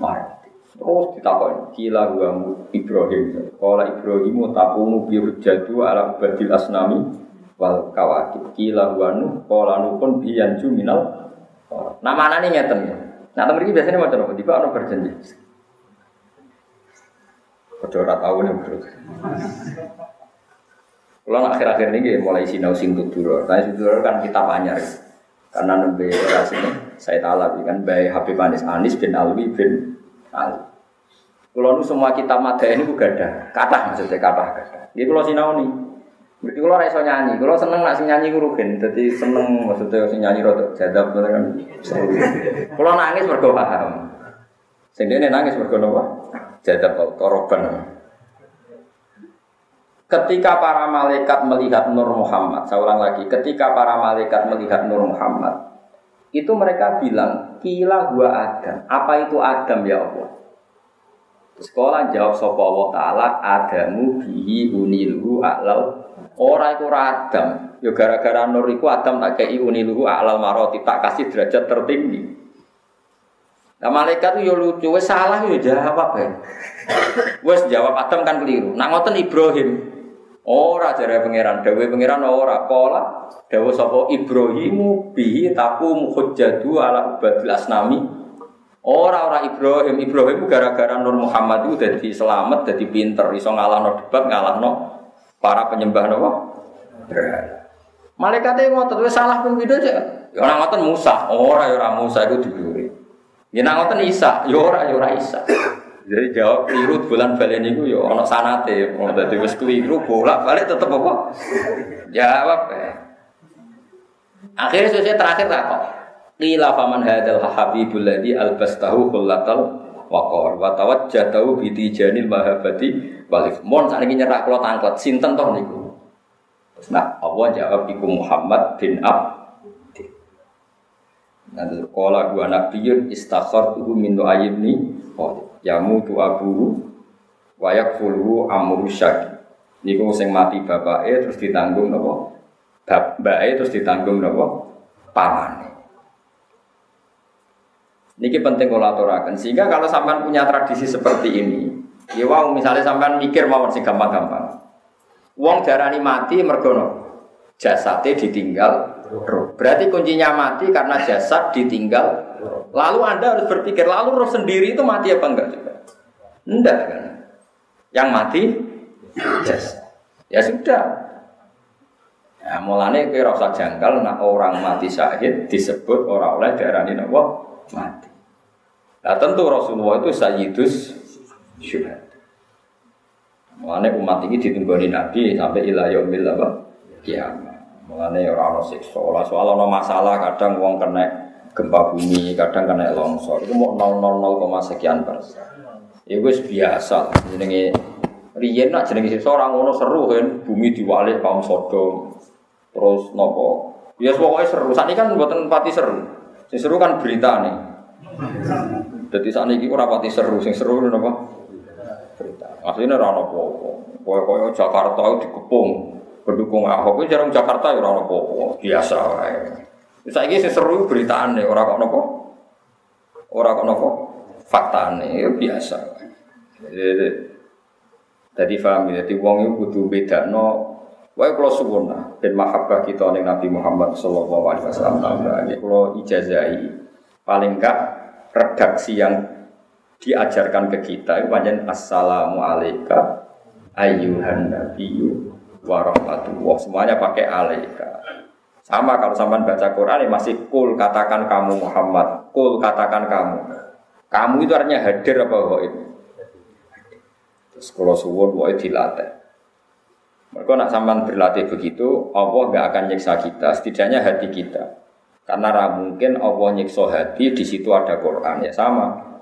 marati. Terus ditakon kila gua Ibrahim. Kola Ibrahim tapumu jadu ala badil asnami wal kawakib kila wanu kola nukun biyanju minal nah mana nih ngeten ya nah temen ini biasanya macam apa tiba orang berjanji Kocok ora tahu nih. Kalau akhir-akhir ini mulai sinau sing tuduro. Nah tuduro kan kita banyak karena nembe sini saya tahu kan bayi Habib Anis Anis bin Alwi bin Ali. Kalau nu semua kita mata ini juga ada kata maksudnya kata kata. Jadi kalau sinau nih Berarti kalau raiso nyanyi, kalau seneng nak nyanyi gue rugen, jadi seneng maksudnya si nyanyi rotok jadab kan Kalau nangis paham. Sehingga ini nangis mergo apa? Jadab atau toroban. Ketika para malaikat melihat Nur Muhammad, saya ulang lagi, ketika para malaikat melihat Nur Muhammad, itu mereka bilang, kila gua Adam. Apa itu Adam ya Allah? Sekolah jawab sopa Allah Ta'ala, Adamu bihi unilu a'lal Ora iku Adam. Ya gara-gara nur iku Adam tak kei uniluhu alal maroti tak kasih derajat tertinggi. Nah malaikat itu ya lucu, wes salah ya jawab ya. Wes jawab Adam kan keliru. Nak ngoten Ibrahim. Ora jare pangeran, dawe pangeran ora pola. Dawa sapa Ibrahimu bihi taku hujjatu ala ubadil asnami. Ora ora Ibrahim, Ibrahim gara-gara Nur Muhammad itu jadi selamat, jadi pinter, iso ngalahno debat, ngalahno para penyembah napa? Malaikate ngotot wis salah ping pindho cek. Ya ora Musa, ora ya ora Musa iku diburi. Ya nak ngoten Isa, ya ora ya Isa. Jadi jawab keliru bulan balen niku ya ana sanate, mau dadi wis keliru bolak-balik tetep apa? Jawab eh. Akhirnya selesai terakhir tak kok. Qila faman hadzal habibul ladzi albastahu kullatal waqar wa tawajjatahu bi tijanil mahabbati walif. Mon sakniki nyerak kula tangklet sinten toh niku. Nah, Allah jawab iku Muhammad bin Ab Nanti sekolah dua nabiyun istakhar tuhu min ayibni yamu tu abu wayak fulu amru syaki. Niku sing mati bapaknya terus ditanggung nopo bapaknya terus ditanggung nopo pamane. Niki penting kalau aturakan sehingga kalau sampean punya tradisi seperti ini, ya wow misalnya sampean mikir mawon sing gampang-gampang. Wong darani mati mergono jasadnya ditinggal. Berarti kuncinya mati karena jasad ditinggal Lalu Anda harus berpikir, lalu roh sendiri itu mati apa enggak juga? Enggak kan? Yang mati jasad. Ya sudah. Ya, mulanya kira rasa janggal, nah orang mati syahid disebut orang oleh daerah ini mati. Nah tentu Rasulullah itu sayyidus syuhad. Mulanya umat ini ditunggoni Nabi sampai ilah yaumil apa? Kiamat. Mulanya orang ono siksa. Soal masalah kadang uang kena gempa bumi, kadang kena longsor. Itu mau 000, sekian persen. Ya wis biasa. Jenenge riyen nak jenenge siksa orang ngono seru kan, bumi diwalik kaum Sodom. Terus nopo? Ya pokoknya seru. Saat ini kan buatan pati seru. Sing seru kan berita nih. Jadi saat ini ora pati seru, sing seru apa? Berita. Aslinya ora ono apa-apa. Koyo-koyo Jakarta itu dikepung. Pendukung Ahok itu jarang Jakarta ya ora apa-apa. Biasa wae. Saiki sing seru beritane ora kok napa? Ora kok napa? Faktane ya biasa. Jadi paham ya, jadi wong itu kudu bedakno Wae kalau suwun ben mahabbah kita ning Nabi Muhammad sallallahu alaihi wasallam. Kalau ijazahi paling enggak redaksi yang diajarkan ke kita itu panjang assalamu alaika ayyuhan nabiyyu warahmatullah semuanya pakai alaika sama kalau sampai baca Quran masih kul katakan kamu Muhammad. Kul katakan kamu. Kamu itu artinya hadir apa goib terus kalau suwun wae dilatih. Mereka nak sampai berlatih begitu Allah nggak akan nyiksa kita setidaknya hati kita. Karena mungkin Allah nyiksa hati di situ ada Quran. Ya sama.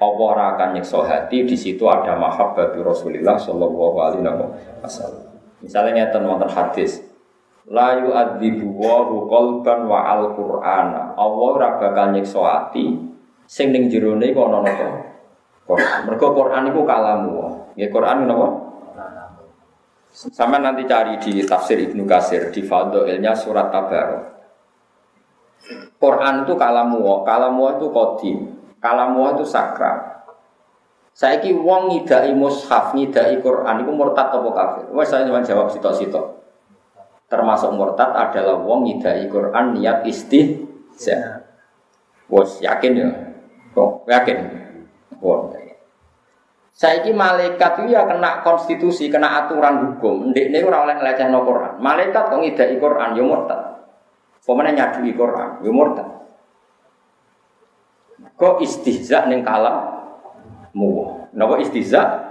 Allah akan nyiksa hati di situ ada mahabbatu Rasulullah sallallahu alaihi wasallam. Misalnya nyata wonten hadis La yu'adzibu wa qalban wa al-Qur'ana. Allah ora bakal nyiksa ati sing ning jerone iku ana napa? Quran. Mergo Quran iku kalamu. Ya Quran napa? Sama nanti cari di tafsir Ibnu Kasir di Fadhailnya surat Tabarok. Quran itu kalamu, kalamu itu kodim. Kalamu itu sakral. Saiki wong ngidai mushaf, ngidai Quran iku murtad apa kafir? Wes saya cuma jawab sitok-sitok. Termasuk murtad adalah wong ngidai Quran niat istihza. Wes yakin ya? Kok yakin? Wong. Saiki malaikat itu ya kena konstitusi, kena aturan hukum. Ndek ini ora oleh ngelecehno Quran. Malaikat kok ngidai Quran ya murtad. Pemene nyadui Quran ya murtad. Kok istihza ning kalam mu. Napa istihza?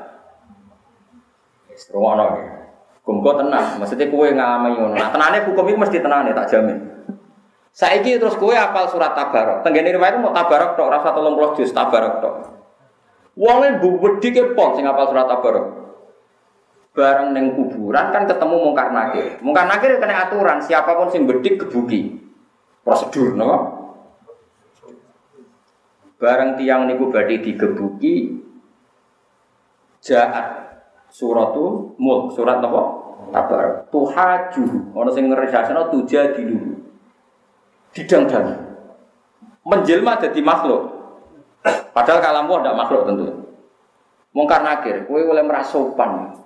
Rumono ya. Hukum kok tenang, maksudnya kue ngalami ngono. Nah, tenane hukum itu mesti tenane tak jamin. Saiki terus kue apal surat tabarok. Tenggene riwayat mau tabarok tok, rasa tolong puluh juz tabarok tok. Wonge wedi ke pon sing apal surat tabarok. Bareng neng kuburan kan ketemu mungkar nakir. Mungkar nakir kena aturan, siapa pun sing bedik kebuki. Prosedur, no? Bareng tiang niku badhe digebuki jaat suratu mulk surat napa tabar tuhaju ana sing ngresasana tuja dilu didang-dang menjelma dadi makhluk Padahal kalamu ada makhluk tentu. Mungkar nakir, kue oleh merasopan.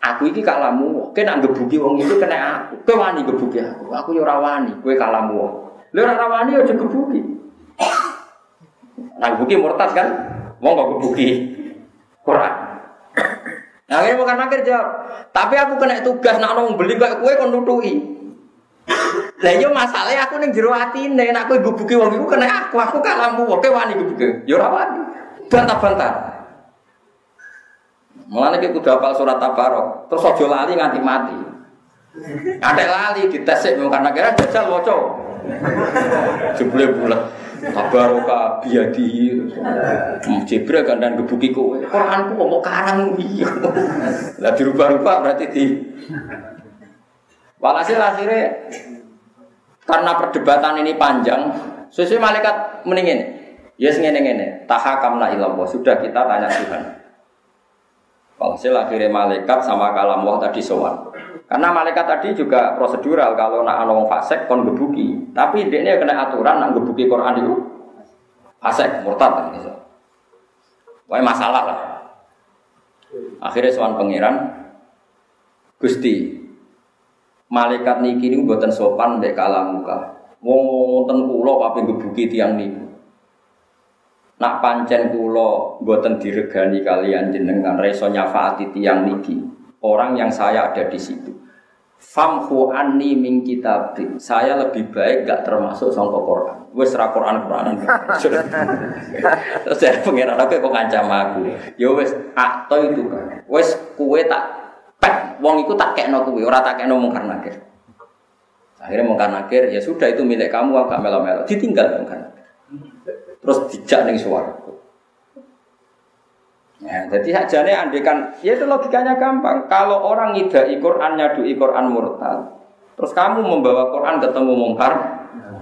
Aku iki kalamu, kue nak gebuki wong itu kena aku. Kue wani aku, aku yo rawani, kue kalamu. Lu ora rawani aja gebuki. Nah murtad kan? Wong kok gebuki Quran. Nah, akhirnya bukan nakir jawab. Tapi aku kena tugas nak nong beli kayak kue kon nutui. Lah yo iya masalahnya aku ning jero atine nek kowe gebuki wong iku kena aku, aku kalamu oke wani gebuki. Yo ora wani. Bantah-bantah. Mulane iki kudu hafal surat Tabarok, terus aja lali nganti mati. Ada lali dites sik karena kira jajal waca. Jebule bulat. Tabaroka biadi. Jibril dan gebuki kowe. Quranku kok karang iya. Lah dirubah-rubah berarti di Walhasil akhirnya karena perdebatan ini panjang, sesuai malaikat mendingin. Ya yes, ngene ngene, tahakamna ilallah. Sudah kita tanya Tuhan. Walhasil akhirnya malaikat sama kalam wah tadi sowan. Karena malaikat tadi juga prosedural kalau nak ana wong fasik kon gebuki. Tapi dia kena aturan nak gebuki Quran itu fasik murtad gitu. Wah masalah lah. Akhirnya sowan pangeran Gusti, malaikat niki niku mboten sopan mbek kalamuka. Wong wonten kula pape gebuki tiyang niku. Nak pancen kula mboten diregani kalian jenengan reso nyafaati tiyang niki. Orang yang saya ada di situ. Famhu anni min. Saya lebih baik gak termasuk sangka Quran. Wes ra Quran Quranan. Terus saya pengen aku kok ngancam aku. Ya wes akto itu kan. Wes kue tak pek wong iku tak kekno kuwi, ora tak kekno mungkar nakir. Akhirnya mungkar nakir, ya sudah itu milik kamu, agak melo-melo. Ditinggal mungkar nakir. Terus dijak ning suara. Ya, jadi sajane andekan, ya itu logikanya gampang. Kalau orang ngidai Quran, nyadu Quran murtad, terus kamu membawa Quran ketemu mungkar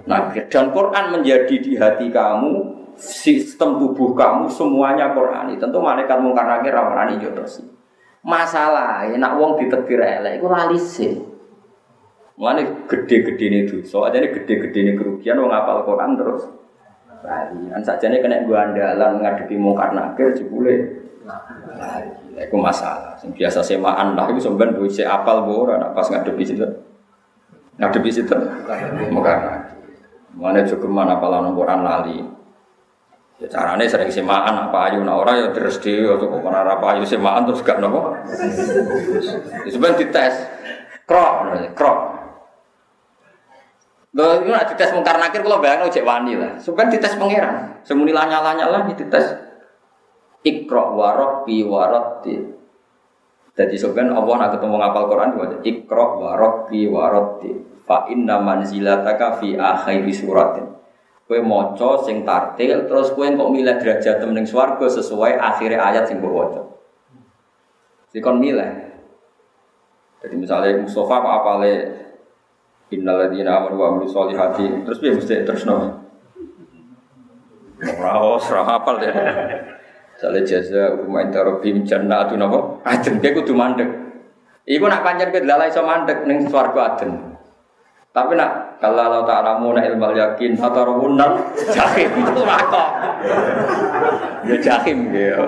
nakir, dan Quran menjadi di hati kamu, sistem tubuh kamu semuanya Quran. Tentu malaikat mungkar nakir rawan terus. Masalah, nak wong ditetir elek iku lali sih. Mulane gede-gede ini aja ini gede-gede ini kerugian wong apal Quran terus. Lali, kan sajane kena gua andalan ngadepi mungkar nakir jebule. Lali, itu masalah. Yang biasa semaan lah itu sebenarnya duit si apal bora, pas ngadepi situ. Ngadepi situ, mungkar nakir. Mulane cukup mana apalan Quran lali. Ya carane sering semaan apa ayu nah ora ya terus dhewe atau kok ora apa ayu semaan terus gak nopo. Ya sebenarnya dites. Krok, krok. Lho, itu nak dites mungkar nakir kalau bayangin ojek wani lah. Sebenarnya dites pangeran. Semuni lanya-lanya lah dites. Ikro warok bi waroti. Jadi sebenarnya Allah nak ketemu ngapal Quran itu ikro warok bi waroti. Fa inna manzilataka fi akhiri suratin. Kue moco sing tartil terus kue kok milih derajat temening swarga sesuai akhirnya ayat sing mbok waca. Sikon milih. Jadi misalnya Mustafa kok apale Innal ladzina amanu wa amilus solihati terus piye mesti terus no. Ora ora hafal deh. Misalnya jaza umma inta rabbim jannatu napa? Aden kowe kudu mandek. Iku nak pancen kowe lalai iso mandek ning swarga aden. Tapi nak kalau Allah Ta'ala mau nak ilmu yakin atau rohunan jahim *laughs* itu rako. Ya jahim gitu.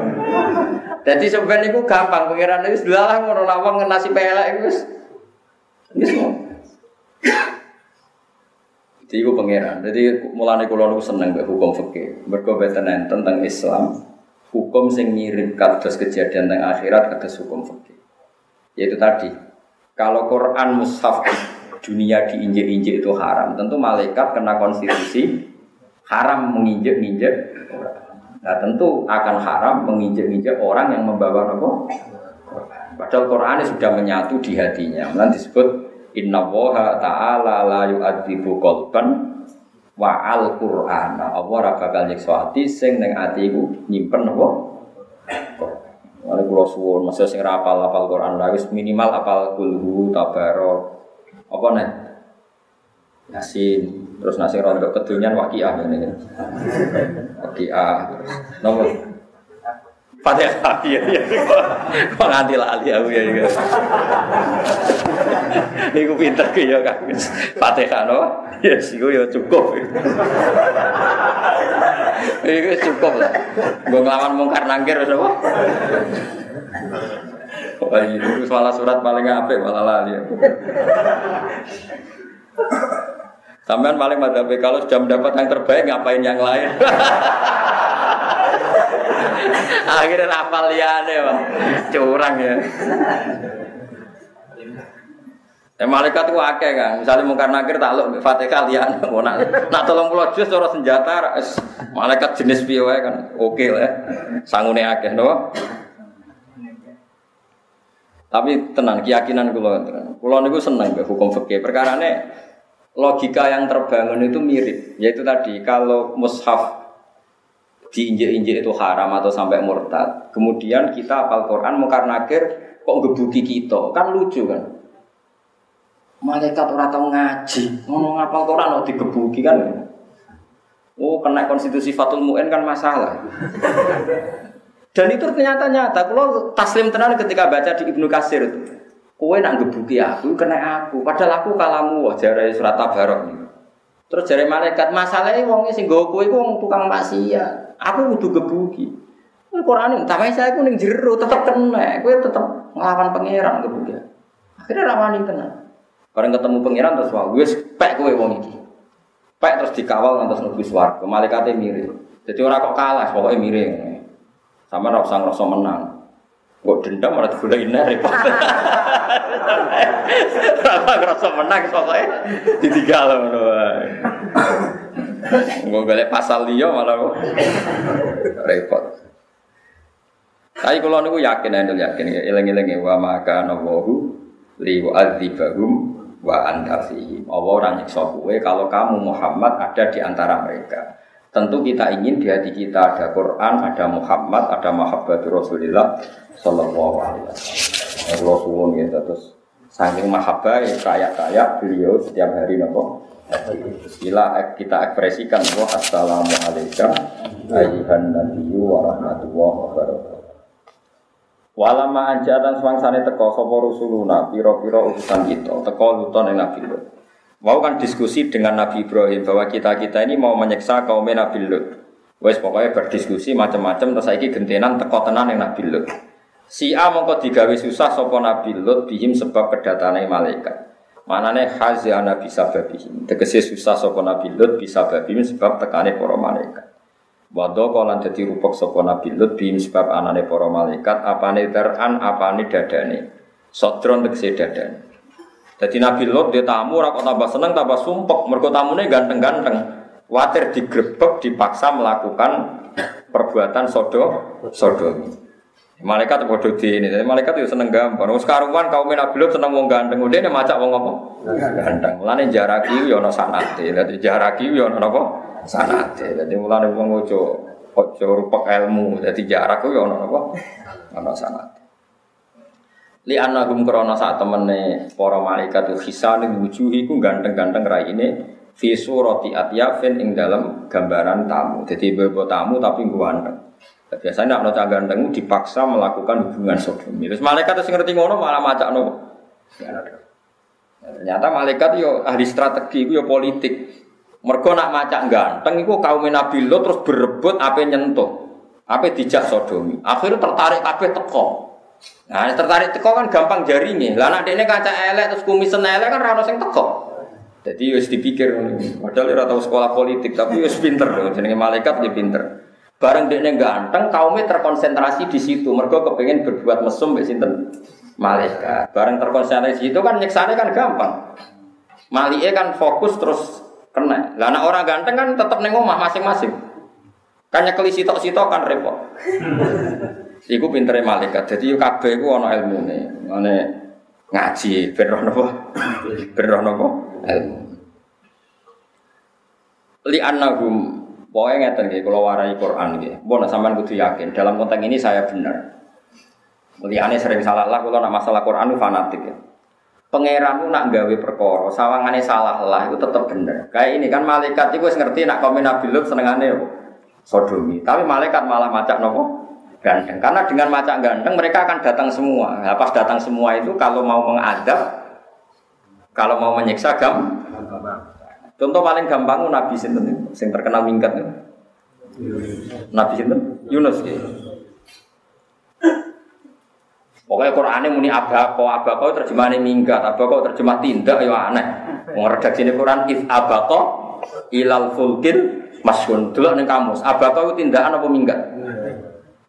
Jadi sebenarnya itu gampang pengiran itu sudah lah ngono lawang nasi pelek itu. Ini semua. Jadi itu pangeran. Jadi mulai kulo nu seneng hukum fikih. Mergo beten tentang Islam, hukum sing mirip kados kejadian tentang akhirat kados hukum fikih. Yaitu tadi, kalau Quran mushaf dunia diinjek-injek itu haram. Tentu malaikat kena konstitusi haram menginjek-injek Nah tentu akan haram menginjek-injek orang yang membawa nopo. Padahal Quran sudah menyatu di hatinya. Nanti disebut Inna woha ta'ala la yu'adzibu kolban wa al Qur'an. Allah ora bakal nyiksa ati sing ning atiku nyimpen apa? Mane kula suwun, masa sing apal-apal Quran lha minimal apal kulhu tabarok apa nih? Yasin, terus nasi rontok kedunyan wakiah ini. Wakiah, nomor Fatihah ya ya. Kok nganti lali aku ya iki. Niku pinter ki ya Kang. Fatihah no. Ya siku ya cukup. Iku cukup lah. Gue ngelawan mungkar nangkir wis apa? Wah, itu malah surat paling apik malah lali. Sampean paling madzhab kalau sudah mendapat yang terbaik ngapain yang lain? *laughs* *laughs* Akhirnya rapal liane, Pak. Curang ya. Eh malaikat itu akeh kan. Misalnya mungkar nakir takluk Fatihah liane mau *laughs* nak nak tolong pulau jus cara senjata malaikat jenis piye kan. Oke lah. Sangune akeh no. Tapi tenang, keyakinan kula tenang. Kula niku seneng mbek hukum fikih. Perkarane logika yang terbangun itu mirip, yaitu tadi kalau mushaf diinjek-injek itu haram atau sampai murtad. Kemudian kita apal Quran mungkar nakir kok gebuki kita, kan lucu kan? Malaikat orang tahu ngaji, ngomong apal Quran kok digebuki kan? Oh, kena konstitusi Fatul Mu'in kan masalah. Dan itu ternyata nyata. Kalau taslim tenan ketika baca di Ibnu Kasir itu. Kue nak gebuki aku, kena aku. Padahal aku kalamu wah jari surat tabarok nih. Terus jari malaikat masalahnya wongnya sing gue kue wong tukang maksiat. Aku butuh gebuki. Quran tapi saya aku ning jero tetap kena. Kue tetap ngelawan pangeran gebuki. Akhirnya ramani tenan. Bareng ketemu pangeran terus wah, gue pek kue wong iki. Pek terus dikawal ngantos mlebu swarga. Malaikatnya mirip. Jadi orang kok kalah, pokoknya mirip. Sama ora usah ngerasa menang. Kok dendam malah digulain repot. Ora ngerasa menang pokoknya ditinggal wae. Nggo golek pasal liya malah repot. Tapi kalau niku yakin, anda yakin, eling-eling wa maka nawahu li wa'adzibahum wa anta fihim. Allah orang nyiksa kowe kalau kamu Muhammad ada di antara mereka. Tentu kita ingin di hati kita ada Quran, ada Muhammad, ada Mahabbat Rasulullah Sallallahu Alaihi Wasallam. Allah suwun gitu terus saking mahabbah kayak kayak beliau setiap hari nopo. Bila kita ekspresikan bahwa Assalamualaikum ayuhan nabiyyu wa rahmatullahi. Walama anjatan swangsane teko sapa rusuluna pira-pira utusan kita teko luton ing Nabi. Mau kan diskusi dengan Nabi Ibrahim bahwa kita-kita ini mau menyiksa kaum Nabi Lut. Wes pokoknya berdiskusi macam-macam terus saiki gentenan teko tenan yang Nabi Lut. Si A mongko digawe susah sapa Nabi Lut bihim sebab kedatangan malaikat. Manane hazana bisa babihim. Tegese susah sapa Nabi Lut bisa babihim sebab tekane para malaikat. Wado kolan dadi rupok sapa Nabi Lut bihim sebab anane para malaikat apane teran apane dadane. Sodron tegese dadane. Jadi Nabi Lot dia tamu kok tambah seneng tambah sumpek mergo tamune ganteng-ganteng. Watir digrebek dipaksa melakukan perbuatan sodo sodomi. Malaikat bodoh di ini, jadi malaikat itu seneng gampang. Wong karuan kaum Nabi Lot seneng wong ganteng, udah ini macak wong apa? Ganteng. Mulane jaraki yo ana sanate. Dadi jaraki yo ana apa? Sanate. Dadi mulane wong ojo ojo rupek ilmu. Dadi jarak yo ana apa? Ana sanate li anagum krana sak temene para malaikat hisane wujuh iku ganteng-ganteng raine fi surati atyafin ing dalam gambaran tamu. Jadi bebo tamu tapi ganteng. Biasanya nak nota ganteng dipaksa melakukan hubungan sodomi. Terus malaikat sing ngerti ngono malah macak no. Ternyata malaikat yo ahli strategi yo politik. Mergo nak macak ganteng iku kaum Nabi Lot terus berebut apa nyentuh. Apa dijak sodomi. Akhirnya tertarik kabeh teko. Nah, tertarik teko kan gampang jaringnya. Lah anak ini kaca elek terus kumisen elek kan rano sing teko. Jadi harus dipikir padahal ora tahu sekolah politik tapi harus pinter. Jenenge malaikat dia pinter. Bareng dekne ganteng, kaumnya terkonsentrasi di situ. Mergo kepengen berbuat mesum mbek sinten? Malaikat. Bareng terkonsentrasi di situ kan nyeksane kan gampang. Malike kan fokus terus kena. Lah orang ganteng kan tetap neng omah masing-masing. Kan nyekeli sitok-sitok kan repot. Iku pintere malaikat. Jadi yo kabeh iku ana ilmune. Ngene ngaji ben rono apa? *coughs* Ben rono apa? Ilmu. Li annahum Pokoknya ngeten nggih kula warai Quran nggih. Mbok nek sampean kudu yakin dalam konteks ini saya benar. Muliane sering salah lah kula nak masalah Quran itu fanatik ya. Pangeran nak gawe perkara, sawangane salah lah itu tetap bener. Kayak ini kan malaikat itu ngerti nak komen Nabi Lut senengane apa? Sodomi. Tapi malaikat malah macak nopo? Ganteng. Karena dengan macak ganteng mereka akan datang semua. Nah, pas datang semua itu kalau mau mengadab, kalau mau menyiksa gam. Contoh paling gampang Nabi sinten sing terkenal minggat. Nabi sinten? Yunus ya. Pokoknya Qurannya muni abako, abako terjemahannya minggat, abako terjemah tindak, ya aneh. Mau redaksi ini Quran if abako ilal fulkil masyun. Dulu nih kamus, abako itu tindakan apa minggat?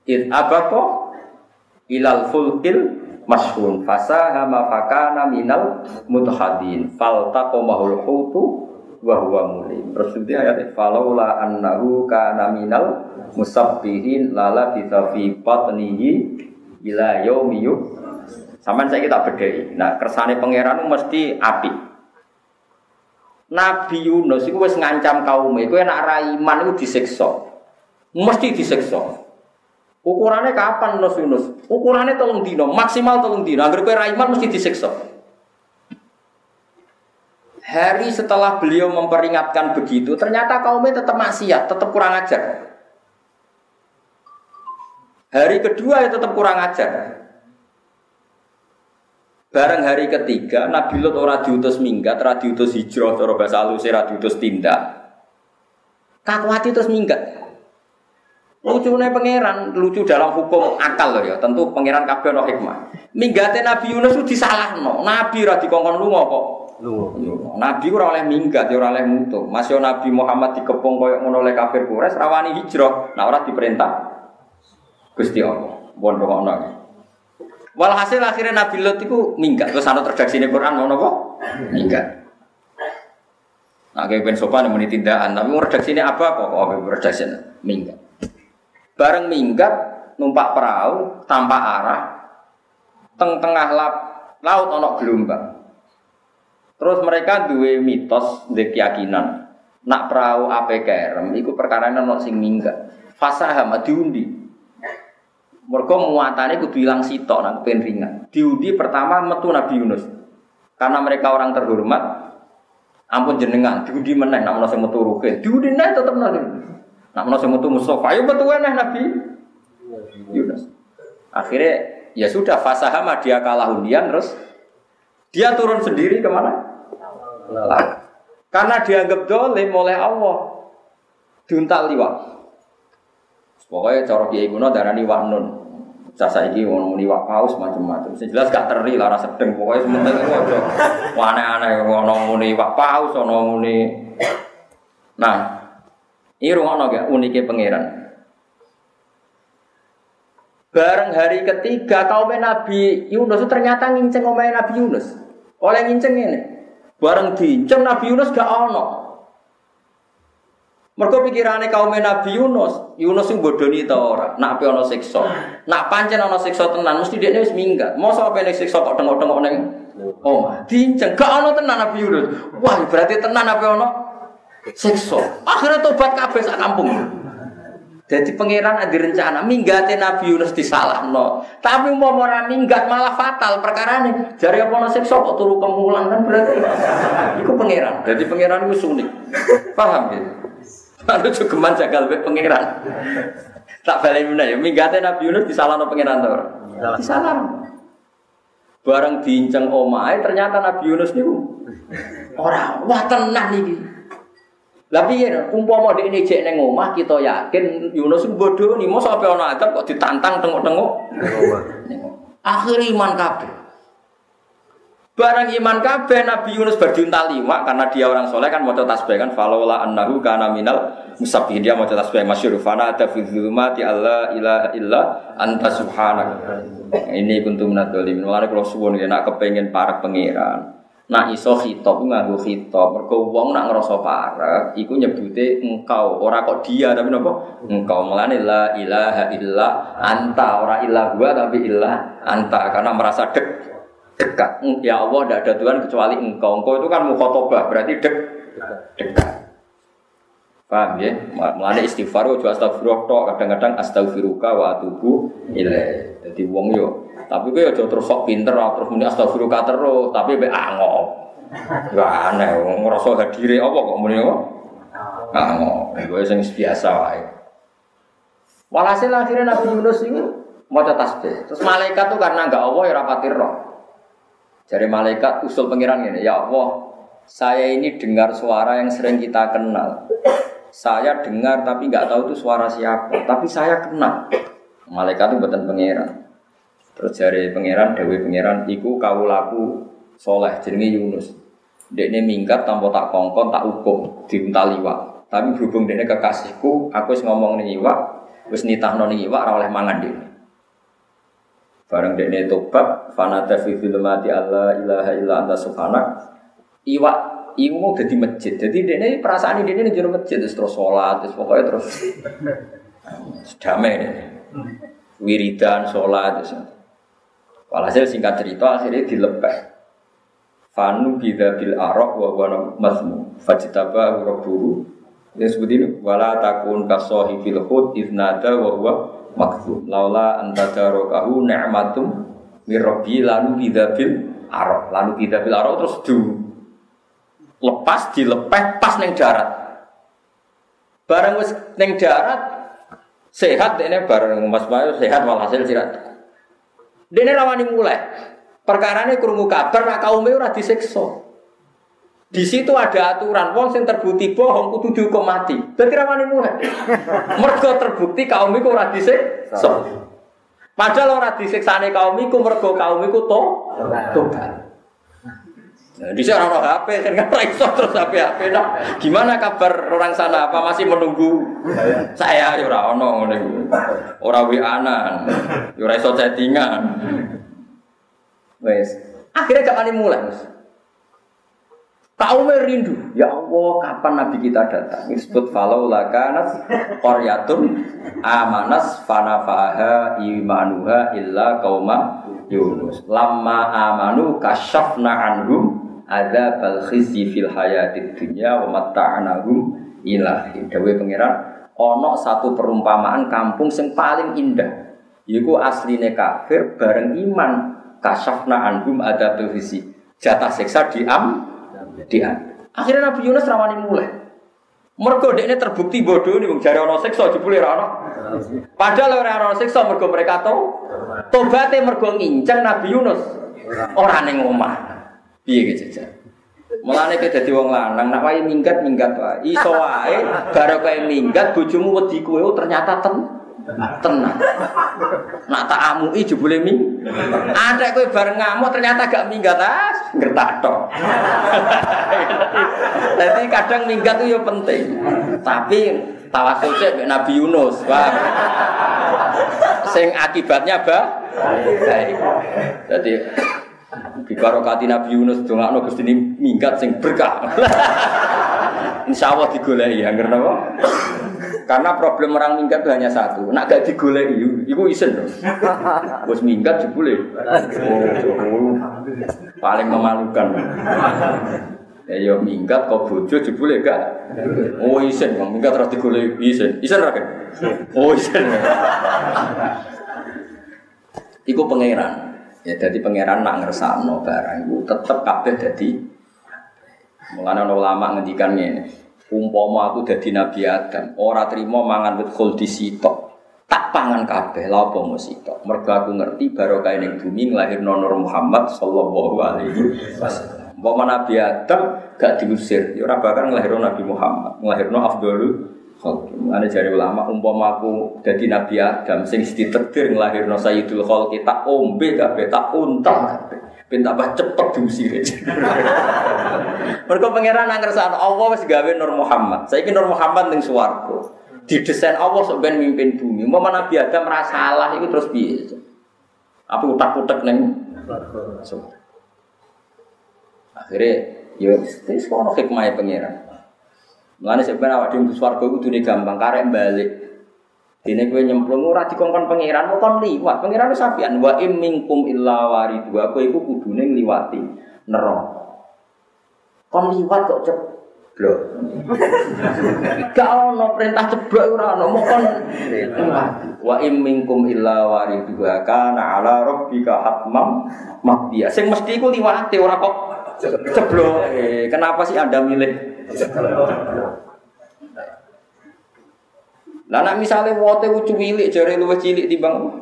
If abako ilal fulkil masyun. Fasa hama fakana minal mutahadin. Falta komahul hutu wa huwa mulim. Terus itu ayat falaula annahu kana minal musabbihin lala bisa fi batnihi ila yaumi Sampeyan saya kita bedhei. Nah, kersane pangeran mesti api. Nabi Yunus itu wis ngancam kaum itu enak raiman itu disiksa. Mesti disiksa. Ukurannya kapan Yunus Yunus? Ukurannya tolong dino, maksimal tolong dino. Agar kowe raiman mesti disiksa. Hari setelah beliau memperingatkan begitu, ternyata kaumnya tetap maksiat, tetap kurang ajar. Hari kedua ya tetap kurang ajar. Bareng hari ketiga, Nabi Lut ora diutus minggat, ora diutus hijrah, cara bahasa halus ora diutus tindak. Kakuati terus minggat. Lucunya pangeran, lucu dalam hukum akal loh ya. Tentu pangeran kabeh ono hikmah. Minggate Nabi Yunus itu disalahno. Nabi ora dikongkon lunga kok. Nabi ora oleh minggat, ya ora oleh mutu. Masih Nabi Muhammad dikepung koyo ngono oleh kafir Quraisy rawani hijrah. Nah ora diperintah Gusti Allah. Bon ono. Walhasil akhirnya Nabi Lot itu minggat. Terus ana redaksi ini Quran mau nopo? Minggat. Nah, kayak ben sopan muni tindakan, tapi mau redaksi ini apa kok? Kok redaksi minggat. Bareng minggat numpak perahu tanpa arah teng tengah lap, laut ono gelombang. Terus mereka duwe mitos, duwe keyakinan. Nak perahu ape kerem, iku perkara ono sing minggat. Fasaham diundi. Mergo muatannya kudu hilang sitok nang pen ringan. Diundi pertama metu Nabi Yunus. Karena mereka orang terhormat, ampun jenengan diundi meneh nak menawa sing metu. Diundi neh tetep nabi. Nak menawa sing metu Mustafa, ayo metu neh Nabi Yunus. Akhirnya ya sudah fasahama dia kalah undian terus dia turun sendiri ke mana? Lah. Karena dianggap dolim oleh Allah. Diuntal liwat. Pokoknya cara kiai kuno darani wak nun. Sasa iki ngono muni wak paus macam-macam. Sing jelas gak teri lara sedeng pokoknya sementing ojo. Aneh-aneh ngono muni wak paus muni. Nah, ini ruang gak uniknya pangeran. Bareng hari ketiga kaum Nabi Yunus ternyata nginceng omahe Nabi Yunus. Oleh nginceng ini. Bareng diinceng Nabi Yunus gak ono. Mereka pikirannya kaum Nabi Yunus, Yunus yang bodoni itu orang. Nak apa ono siksa, nak pancen ono siksa tenan, mesti dia wis minggat. Mau apa nih siksa kok tengok tengok neng? Oh, dinceng, gak ono tenan Nabi Yunus. Wah, berarti tenan apa ono siksa. Akhirnya tobat kabeh sak kampung. Jadi pangeran ada rencana minggatin Nabi Yunus disalah no. Tapi mau orang minggat malah fatal perkara ini. Jari apa siksa kok turu kemulan kan berarti. Iku pangeran. Jadi pangeran itu sunik. Paham ya? Lalu cukup jagal be pangeran. Tak balik mana ya. Minggate Nabi Yunus disalahno pangeran tuh. Disalah. Barang diinceng omai ternyata Nabi Yunus nih orang wah tenang nih. Tapi ya, umpama ini cek neng omah kita yakin Yunus bodoh nih, mau sampai orang adab kok ditantang tengok-tengok. Akhir iman kabeh. Barang iman kabeh Nabi Yunus berjunta lima karena dia orang soleh kan mau tasbih kan falaula annahu kana minal musabbihin dia mau tasbih masyhur fana ada fi dzulumati alla ilaha illa anta subhanak. Ini kuntum minadzalimin. Mulane kula suwun nek kepengin para pangeran. Nak iso khitab nganggo khitab. Mergo wong nak ngrasa parek iku nyebute engkau, ora kok dia tapi napa? Engkau. Mulane la ilaha illa anta, ora ilah gua tapi illa anta karena merasa dek dekat. Ya Allah, tidak ada Tuhan kecuali engkau. Engkau itu kan mukhotobah, berarti dek, dekat. Paham ya? Mulane istighfar ojo astagfirullah kadang-kadang astagfiruka wa atubu ilaih. Jadi wong yo. Tapi kowe aja terus sok pinter terus muni astagfiruka terus, tapi be angop. Gak aneh, ngerasa hadire apa kok muni kok? Angop. Gue sing biasa wae. Walhasil akhirnya Nabi Yunus ini mau tasbih. Terus malaikat tuh karena nggak Allah ya rapatir roh. Jadi malaikat usul pengiran ini, ya Allah, saya ini dengar suara yang sering kita kenal. Saya dengar tapi nggak tahu itu suara siapa, tapi saya kenal. Malaikat itu buatan pangeran. Terus dari pangeran, dewi pangeran, iku kau laku soleh, jenenge Yunus. Dekne minggat tanpa tak kongkon, tak hukum, diuntal iwak. Tapi berhubung dekne kekasihku, aku harus ngomong nih iwak, wis nitahno ning iwak ora oleh mangan dhewe. Bareng dekne tobat, fanata fi zulumati Allah ilaha illa anta subhanak. Iwak iku mau dadi masjid. Jadi dekne perasaan ini ning jero masjid terus terus salat, terus pokoknya terus damai. Wiridan salat terus. Walhasil singkat cerita akhirnya dilepeh. Fanu bida bil arok wa wa mazmu. Fajtaba rabbuhu yang seperti ini wala takun kasohi fil hud ifnada wa huwa makzum laula antadarokahu ni'matum mirrobi lalu bidabil arok. Lalu bidabil arok terus du. Lepas dilepeh pas neng darat. Barang wis neng darat sehat ini bareng mas bayu sehat walhasil sirat ini rawani mulai perkara ini kerungu kabar nak kaum ora disiksa di situ ada aturan, wong sing terbukti bohong kudu dihukum mati. Berarti ramane mulai. *laughs* Mergo terbukti kaum iku ora disiksa. Padahal ora disiksane kaum iku mergo kaum iku to tobat. Nah, di sana orang HP kan nggak iso terus HP HP nah, Gimana kabar orang sana? Apa masih menunggu saya? Ya ora ono ngene Ora WA-an. Ya ora iso chattingan. Wes. Akhirnya gak mulai, Mas. Kaum rindu, ya Allah kapan Nabi kita datang? Disebut falau lakanat koryatun amanas fanafaha imanuha illa kauma Yunus. Lama amanu kasyafna anhum ada bal fil hayatid dunya wa mata'anahum ilahi. Dawe pangeran ono satu perumpamaan kampung yang paling indah. Yiku asline kafir bareng iman kasyafna anhum ada bal Jatah siksa diam dia. Akhirnya Nabi Yunus rawani mulai. Mergo ini terbukti bodoh nih, jari ono seksa jebule ora ono. Padahal ora ono seksa mergo mereka tahu tobaté mergo nginceng Nabi Yunus. Ora ning omah. Piye gitu jajan. Mulane ke dadi wong lanang nak wae minggat minggat wae. Iso wae baru kowe minggat bojomu wedi kowe oh, ternyata ten tenang. Nak tak amui jebule mi. Ada kowe bareng ngamuk ternyata gak minggat ah, ngertak tok. Jadi kadang minggat itu ya penting. Tapi tawasul cek Nabi Yunus, Wah. Sing akibatnya ba baik. Jadi Bikarokati Nabi Yunus dongakno Gusti minggat sing berkah. *laughs* Insya Allah digoleki ya, ngerti apa? Karena problem orang minggat itu hanya satu, nak gak digoleki, itu isen dong. Bos minggat jebule. Oh, paling memalukan. Ya yo minggat kok bojo jebule gak. Oh isen, minggat terus digoleki isen. Isen ra Oh isen. Iku pangeran. Ya jadi pangeran nak ngersakno barang itu tetep kabeh jadi Mulane ulama ngendikan ngene, umpama aku dadi Nabi Adam, ora trimo mangan wit khuldi. Tak pangan kabeh, lha apa sitok. Mergo aku ngerti barokah ning bumi nglahirno Nur Muhammad sallallahu alaihi wasallam. Umpama Nabi Adam gak diusir, ya ora bakal Nabi Muhammad, nglahirno Khalqi. Mulane jari ulama umpama aku dadi Nabi Adam sing diterdir nglahirno Sayyidul Khalqi tak ombe kabeh, tak untal kabeh. Ben tambah cepet diusir. *laughs* Mergo pangeran nang kersane Allah wis gawe Nur Muhammad. Saiki Nur Muhammad swarga. Didesain Allah ben mimpin bumi. Mau Nabi Adam merasa salah itu terus piye? Apa utak-utak swarga. Akhirnya ya wis ono hikmah pangeran. Mulane sebenarnya awak dhewe swarga kudu gampang karek balik. Dene kowe nyemplung ora dikongkon pangeran, kok kon liwat. Pangeran wis sapian wa im minkum illa waridu. Kowe iku kudune ngliwati neraka. Kon liwat kok ceblok. *laughs* Gak ono perintah ceblok ora ono, mau kon wa im minkum illa waridu kana ala rabbika hatmam maqdiya. Sing mesti iku liwate ora kok ceblok. Eh, kenapa sih Anda milih Lah nek misale wote ku cilik jare luwih cilik timbang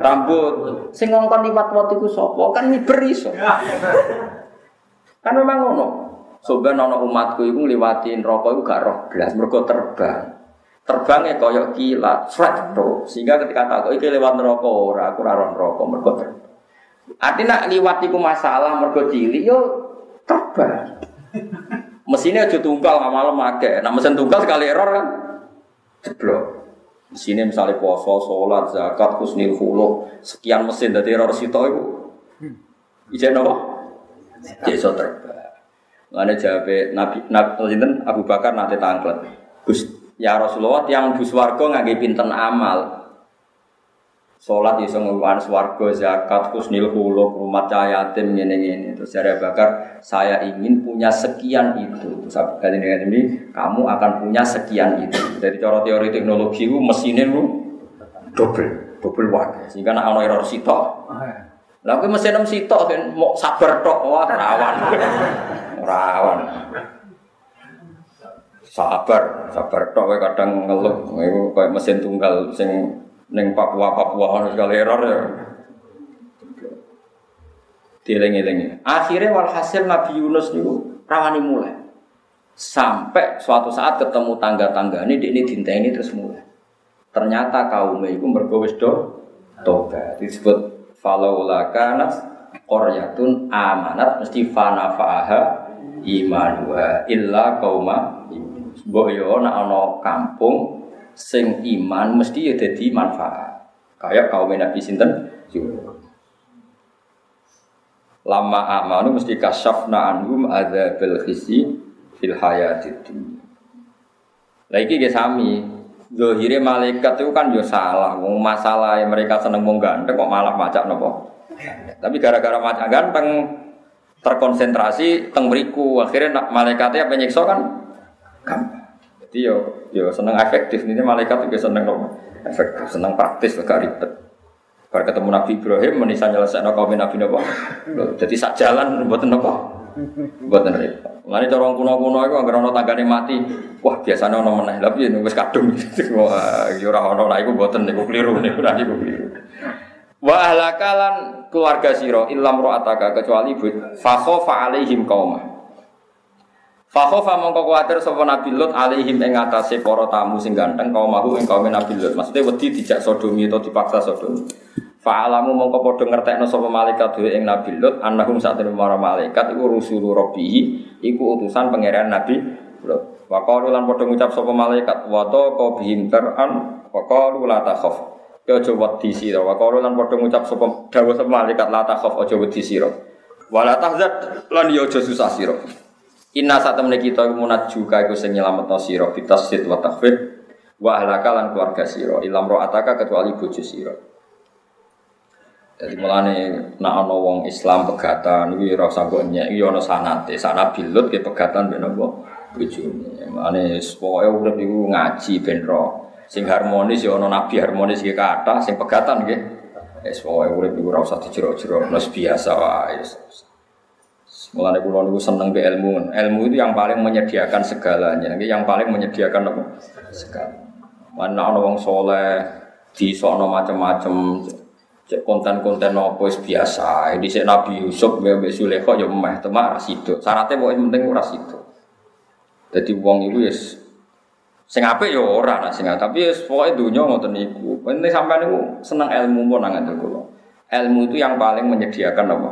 rambut. Sing ngongkon liwat wote ku sapa? Kan miber iso. Kan memang ngono. Soben ana umatku iku ngliwati neraka iku gak roh blas mergo terbang. Terbangnya kaya kilat, flat to. Sehingga ketika tak iki lewat neraka ora, aku ora roh neraka mergo terbang. Artinya liwat iku masalah mergo cilik yo terbang. Mesinnya aja tunggal nggak malam akeh. Nah mesin tunggal sekali error kan jeblok. Mesinnya misalnya puasa, sholat, zakat, kusnil khuluq, sekian mesin dari error situ itu. Ijen apa? Iso terbang. Mana jawab Nabi Nabi Abu Bakar nanti tangklet. Gus ya Rasulullah yang bus warga nggak pinten amal. Sholat iso ngeluan swarga, zakat, husnil huluk, rumah yatim ini ini. Terus saya bakar, saya ingin punya sekian itu. Terus kali ini, ini kamu akan punya sekian itu. Dari cara teori teknologi itu mesinnya lu double, double watt. Sehingga nak ono error sitok. Lalu mesin enam sitok kan mau sabar tok wah rawan, rawan. Sabar, sabar tok kadang ngeluh, kayak mesin tunggal sing Neng Papua Papua harus sekali error ya. Dieling-elingi. Akhirnya walhasil Nabi Yunus itu rawani mulai. Sampai suatu saat ketemu tangga-tangga ini, ini dinta ini terus mulai. Ternyata kaum itu bergowes do toga. Disebut falaula kanat koryatun amanat mesti fanafaha imanwa illa kauma boyo nak ono kampung sing iman mesti ya jadi manfaat. Kayak kaum Nabi sinten Lama amanu mesti kasyafna anhum adzabal khisi fil hayatid. Lah iki ge sami. Malaikat itu kan yo salah. Wong masalah mereka seneng mung ganteng kok malah macak nopo. Tapi gara-gara macak ganteng terkonsentrasi teng mriku akhirnya malaikatnya penyiksa kan gampang. Jadi yo yo seneng efektif ini malaikat juga seneng nopo efektif, seneng praktis gak ribet. Bar ketemu Nabi Ibrahim menisa nyelesaikan kaum Nabi nopo. Jadi sak jalan buat nopo. Buat ribet. Mulane cara kuno-kuno iku anggere ana tanggane mati, wah biasanya ana meneh. Tapi ya wis kadung. *laughs* Wah, ora ana nek iku niku keliru niku ora niku keliru. Wa ahlakalan keluarga sira illam ro'ataka kecuali but fa khofa alaihim qaumah. Fakhofa mongko kuwatir sapa Nabi Lut alaihim ing atase para tamu sing ganteng kaum mahu ing kaum Nabi Lut. Maksudnya wedi dijak sodomi atau dipaksa sodomi. Fa'alamu mongko padha ngertekno sapa malaikat dhewe ing Nabi Lut annahum sak para malaikat iku rusulu rabbihi iku utusan pangeran Nabi Lut. Wa qalu lan padha ngucap sapa malaikat wa ta bihim tar'an wa qalu la takhaf. Ya aja wedi sira. Wa qalu lan padha ngucap sapa dawuh sapa malaikat la takhaf aja wedi sira. Wa la tahzan lan ya aja susah sira. Inna saat temen kita munat juga iku sing nyelametno sira bitasid wa takhfif wa ahlaka lan keluarga sira ilam ataka kecuali bojo sira. Jadi mulane nak ana wong Islam pegatan iki ora usah kok nyek iki ana sanate, sana bilut ke pegatan ben apa bojone. Mulane pokoke urip iku ngaji ben ro. Sing harmonis ya ana nabi harmonis iki kata, sing pegatan nggih. Wis pokoke urip iku ora usah dijero-jero, biasa wae. Mulane kula niku seneng ke ilmu. Ilmu itu yang paling menyediakan segalanya. Yang paling menyediakan apa? Segala. Mana ana wong soleh di sono macam-macam konten-konten apa biasa. Ini sik Nabi Yusuf mbek Sulekho ya meh temak ra. Syaratnya pokoke penting ora sido. Dadi wong iku wis sing apik ya ora lah sing tapi wis pokoke donya ngoten niku. Penting sampean niku seneng ilmu pun nang kula. Ilmu itu yang paling menyediakan apa?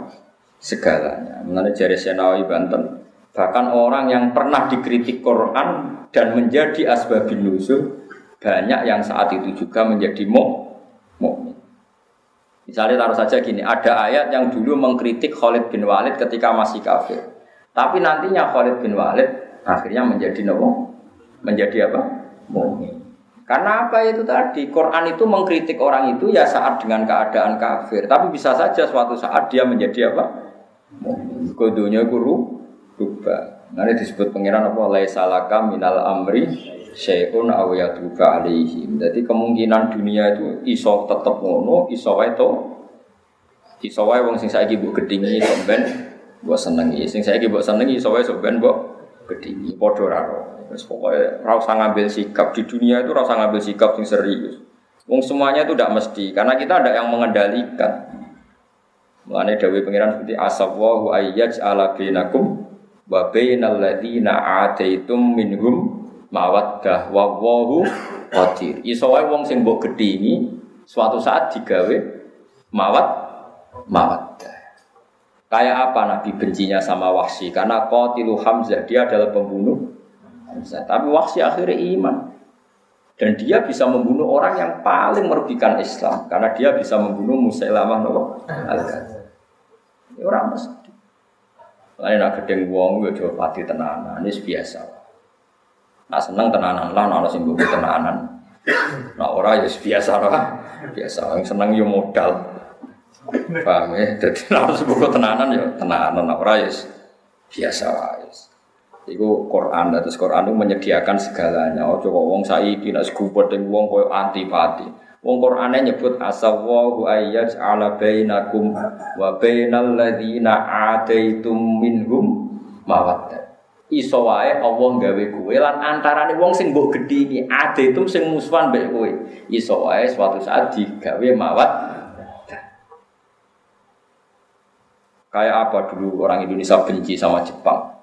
Segalanya. Mengenai jari Senawi Banten. Bahkan orang yang pernah dikritik Quran dan menjadi asbabin nuzul banyak yang saat itu juga menjadi mukmin. Misalnya taruh saja gini, ada ayat yang dulu mengkritik Khalid bin Walid ketika masih kafir. Tapi nantinya Khalid bin Walid akhirnya menjadi nopo, menjadi apa? Mukmin. Karena apa itu tadi? Quran itu mengkritik orang itu ya saat dengan keadaan kafir. Tapi bisa saja suatu saat dia menjadi apa? Kodonya guru rubah. Nanti disebut pengiran apa? Laisalaka minal amri syai'un aw yatuba alaihim. Jadi kemungkinan dunia itu iso tetep ngono, iso to. Iso wae wong sing saiki mbok gedhingi iso ben mbok senengi. Sing saiki mbok senengi iso wae sok mbok gedhingi padha ra pokoknya rasa ngambil sikap di dunia itu rasa ngambil sikap yang serius. Wong semuanya itu tidak mesti karena kita ada yang mengendalikan. Mengenai Dawi Pengiran seperti asawwahu ayyaj ala bainakum wa bainal ladzina ataitum minhum mawaddah wa wahu qadir. Iso wae wong sing mbok gedhingi suatu saat digawe mawat mawaddah. Kayak apa Nabi bencinya sama Wahsy? Karena qatilu Hamzah dia adalah pembunuh Hamzah. Tapi Wahsy akhirnya iman. Dan dia bisa membunuh orang yang paling merugikan Islam karena dia bisa membunuh Musailamah al-Kadzab. Ini orang mesti. Lain nak gedeng wong yo coba pati tenanan, ini biasa. Nah seneng tenanan lah, nah sing tenanan. Nah ora ya biasa lah, biasa. Yang seneng yo modal. Paham ya? Jadi nah sebut tenanan ya tenanan, nah ora ya biasa wae. Iku Quran, terus Quran itu menyediakan segalanya. Oh coba wong saiki nak sekubur dengan wong koyo antipati. Wong Qur'ane nyebut asawwahu ayyaj ala bainakum wa bainal ladzina ataitum minhum mawaddah. Iso wae Allah gawe kowe lan antarane wong sing mbok gedhingi ataitum sing musuhan mbek kowe. Iso wae suatu saat digawe mawat. Kayak apa dulu orang Indonesia benci sama Jepang?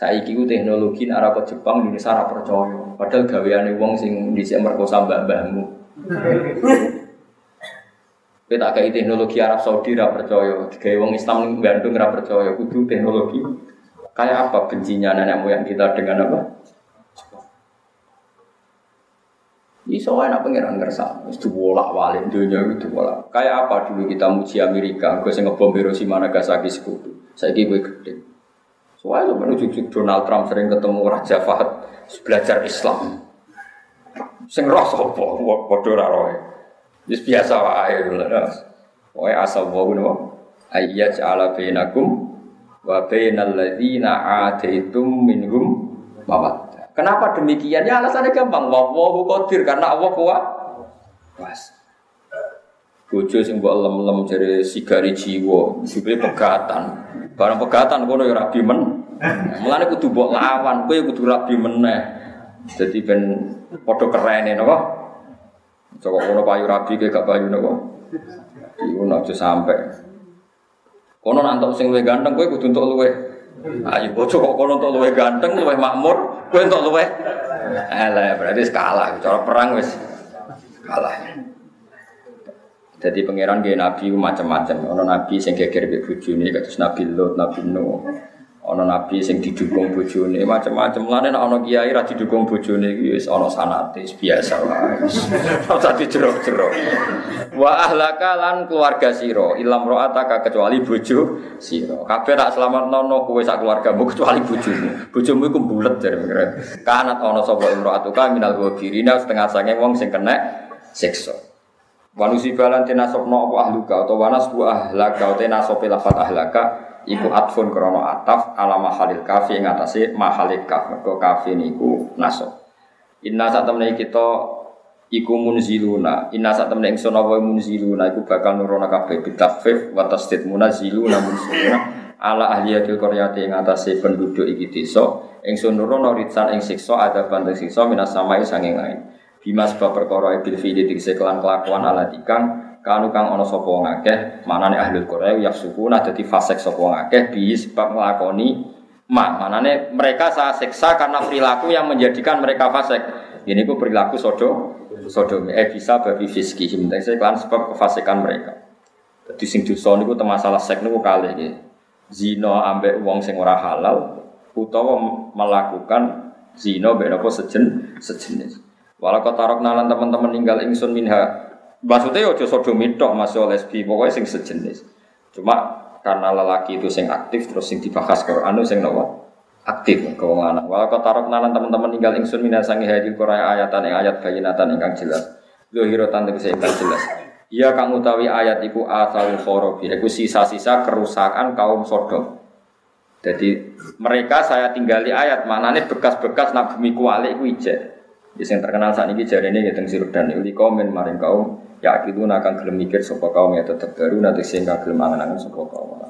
Saya ku teknologi arah ke Jepang Indonesia ora percaya. Padahal gaweane wong sing dhisik merkosa mbak-mbahmu. Kita *laughs* kayak teknologi Arab Saudi ora percaya, digawe wong Islam ning Bandung ora percaya, kudu teknologi. Kayak apa bencinya nenek moyang kita dengan apa? Iso wae nak pangeran ngersa, wis diwolak-walik dunia itu diwolak. Kayak apa dulu kita muji Amerika, gue sing ngebom Hiroshima Nagasaki sekutu. Saiki gue gede. Soalnya menuju Donald Trump sering ketemu Raja Fahad belajar Islam. Sing roh sapa? Padha ora roe. Wis biasa wae lho. Wae asal wae napa? Ayyaj ala bainakum wa bainal ladzina ataitum minhum mawaddah. Kenapa demikian? Ya alasannya gampang. Wallahu qadir karena Allah kuat. Pas. Bojo sing mbok lem-lem jare sigari jiwa, jebule pegatan. Barang pegatan kono ya rabi men. Mulane kudu mbok lawan, kowe kudu rabi meneh. Jadi ben padha kerene napa? Coba kono payu rabi ke gak payu napa? Iku aja sampe. Kono nantok sing luwih ganteng kowe kudu entuk luwih. Ayo bojo kok kono entuk luwih ganteng, luwih makmur, kowe entuk luwih. Alah berarti kalah, cara perang wis kalah. Jadi pangeran dia nabi macam-macam. Ono nabi sing geger mbek bojone kados Nabi Lot, Nabi Nuh. Ono nabi sing didukung bojone macam-macam. Lane nek ono kiai ra didukung bojone iki wis ono sanate biasa wae. *laughs* Ora jero-jero. Wa ahlaka lan keluarga sira ilam ro'ataka kecuali bojo sira. Kabeh tak slametno kowe sak keluargamu kecuali bojomu. Bojomu iku bulet jare pangeran. Kanat ono sapa imro'atuka minal ghafirina setengah sange wong sing kena siksa. Wanusi balan tenasopno apa ahluka atau wanas bu ahlaka atau tenasopi lafat ahlaka iku atfun krono ataf ala mahalil kafi ing atase mahalil kaf mergo kafi niku nasop. Inna temen kita iku munziluna. Inna temen ingsun apa munziluna iku bakal nurono kabeh bitafif wa tasdid munaziluna munziluna ala ahliyatil qaryati ing atase penduduk iki desa ingsun nurono ritsan ing siksa ada bandeng siksa minas samai sanging. Bima sebab perkara bil fi'li dikse kelan kelakuan ala tikang kanu kang ana sapa wong akeh manane ahli Korea ya sukuna dadi fasik sapa wong akeh bi sebab nglakoni ma manane mereka saya siksa karena perilaku yang menjadikan mereka fasik. Ini ku perilaku sodo sodo eh bisa babi fiski saya kelan sebab kefasikan mereka. Jadi sing dosa niku masalah seks niku kali iki. Zina ambek wong sing ora halal utawa melakukan zina mbek apa sejen sejenis Walau kau taruh nalan teman-teman tinggal ingsun minha. Maksudnya ojo sodomi tok masih lesbi pokoknya sing sejenis. Cuma karena lelaki itu sing aktif terus sing dibahas anu sing nopo aktif ke wong lanang. Walau kau taruh nalan teman-teman tinggal ingsun minha sangi hadil korea ayatan yang ayat bayinatan ingkang jelas. Zohirotan tegese ingkang jelas. Ia kang utawi ayat iku asal khorobi, iku sisa-sisa kerusakan kaum Sodom. Jadi mereka saya tinggali ayat mana nih bekas-bekas nak bumi kuali iku. Ya yang terkenal saat ini jari ini tentang sirup dan uli komen maring kaum ya itu akan gelem mikir sopo kaum ya tetap baru nanti sehingga gelem angan-angan sopo kaum.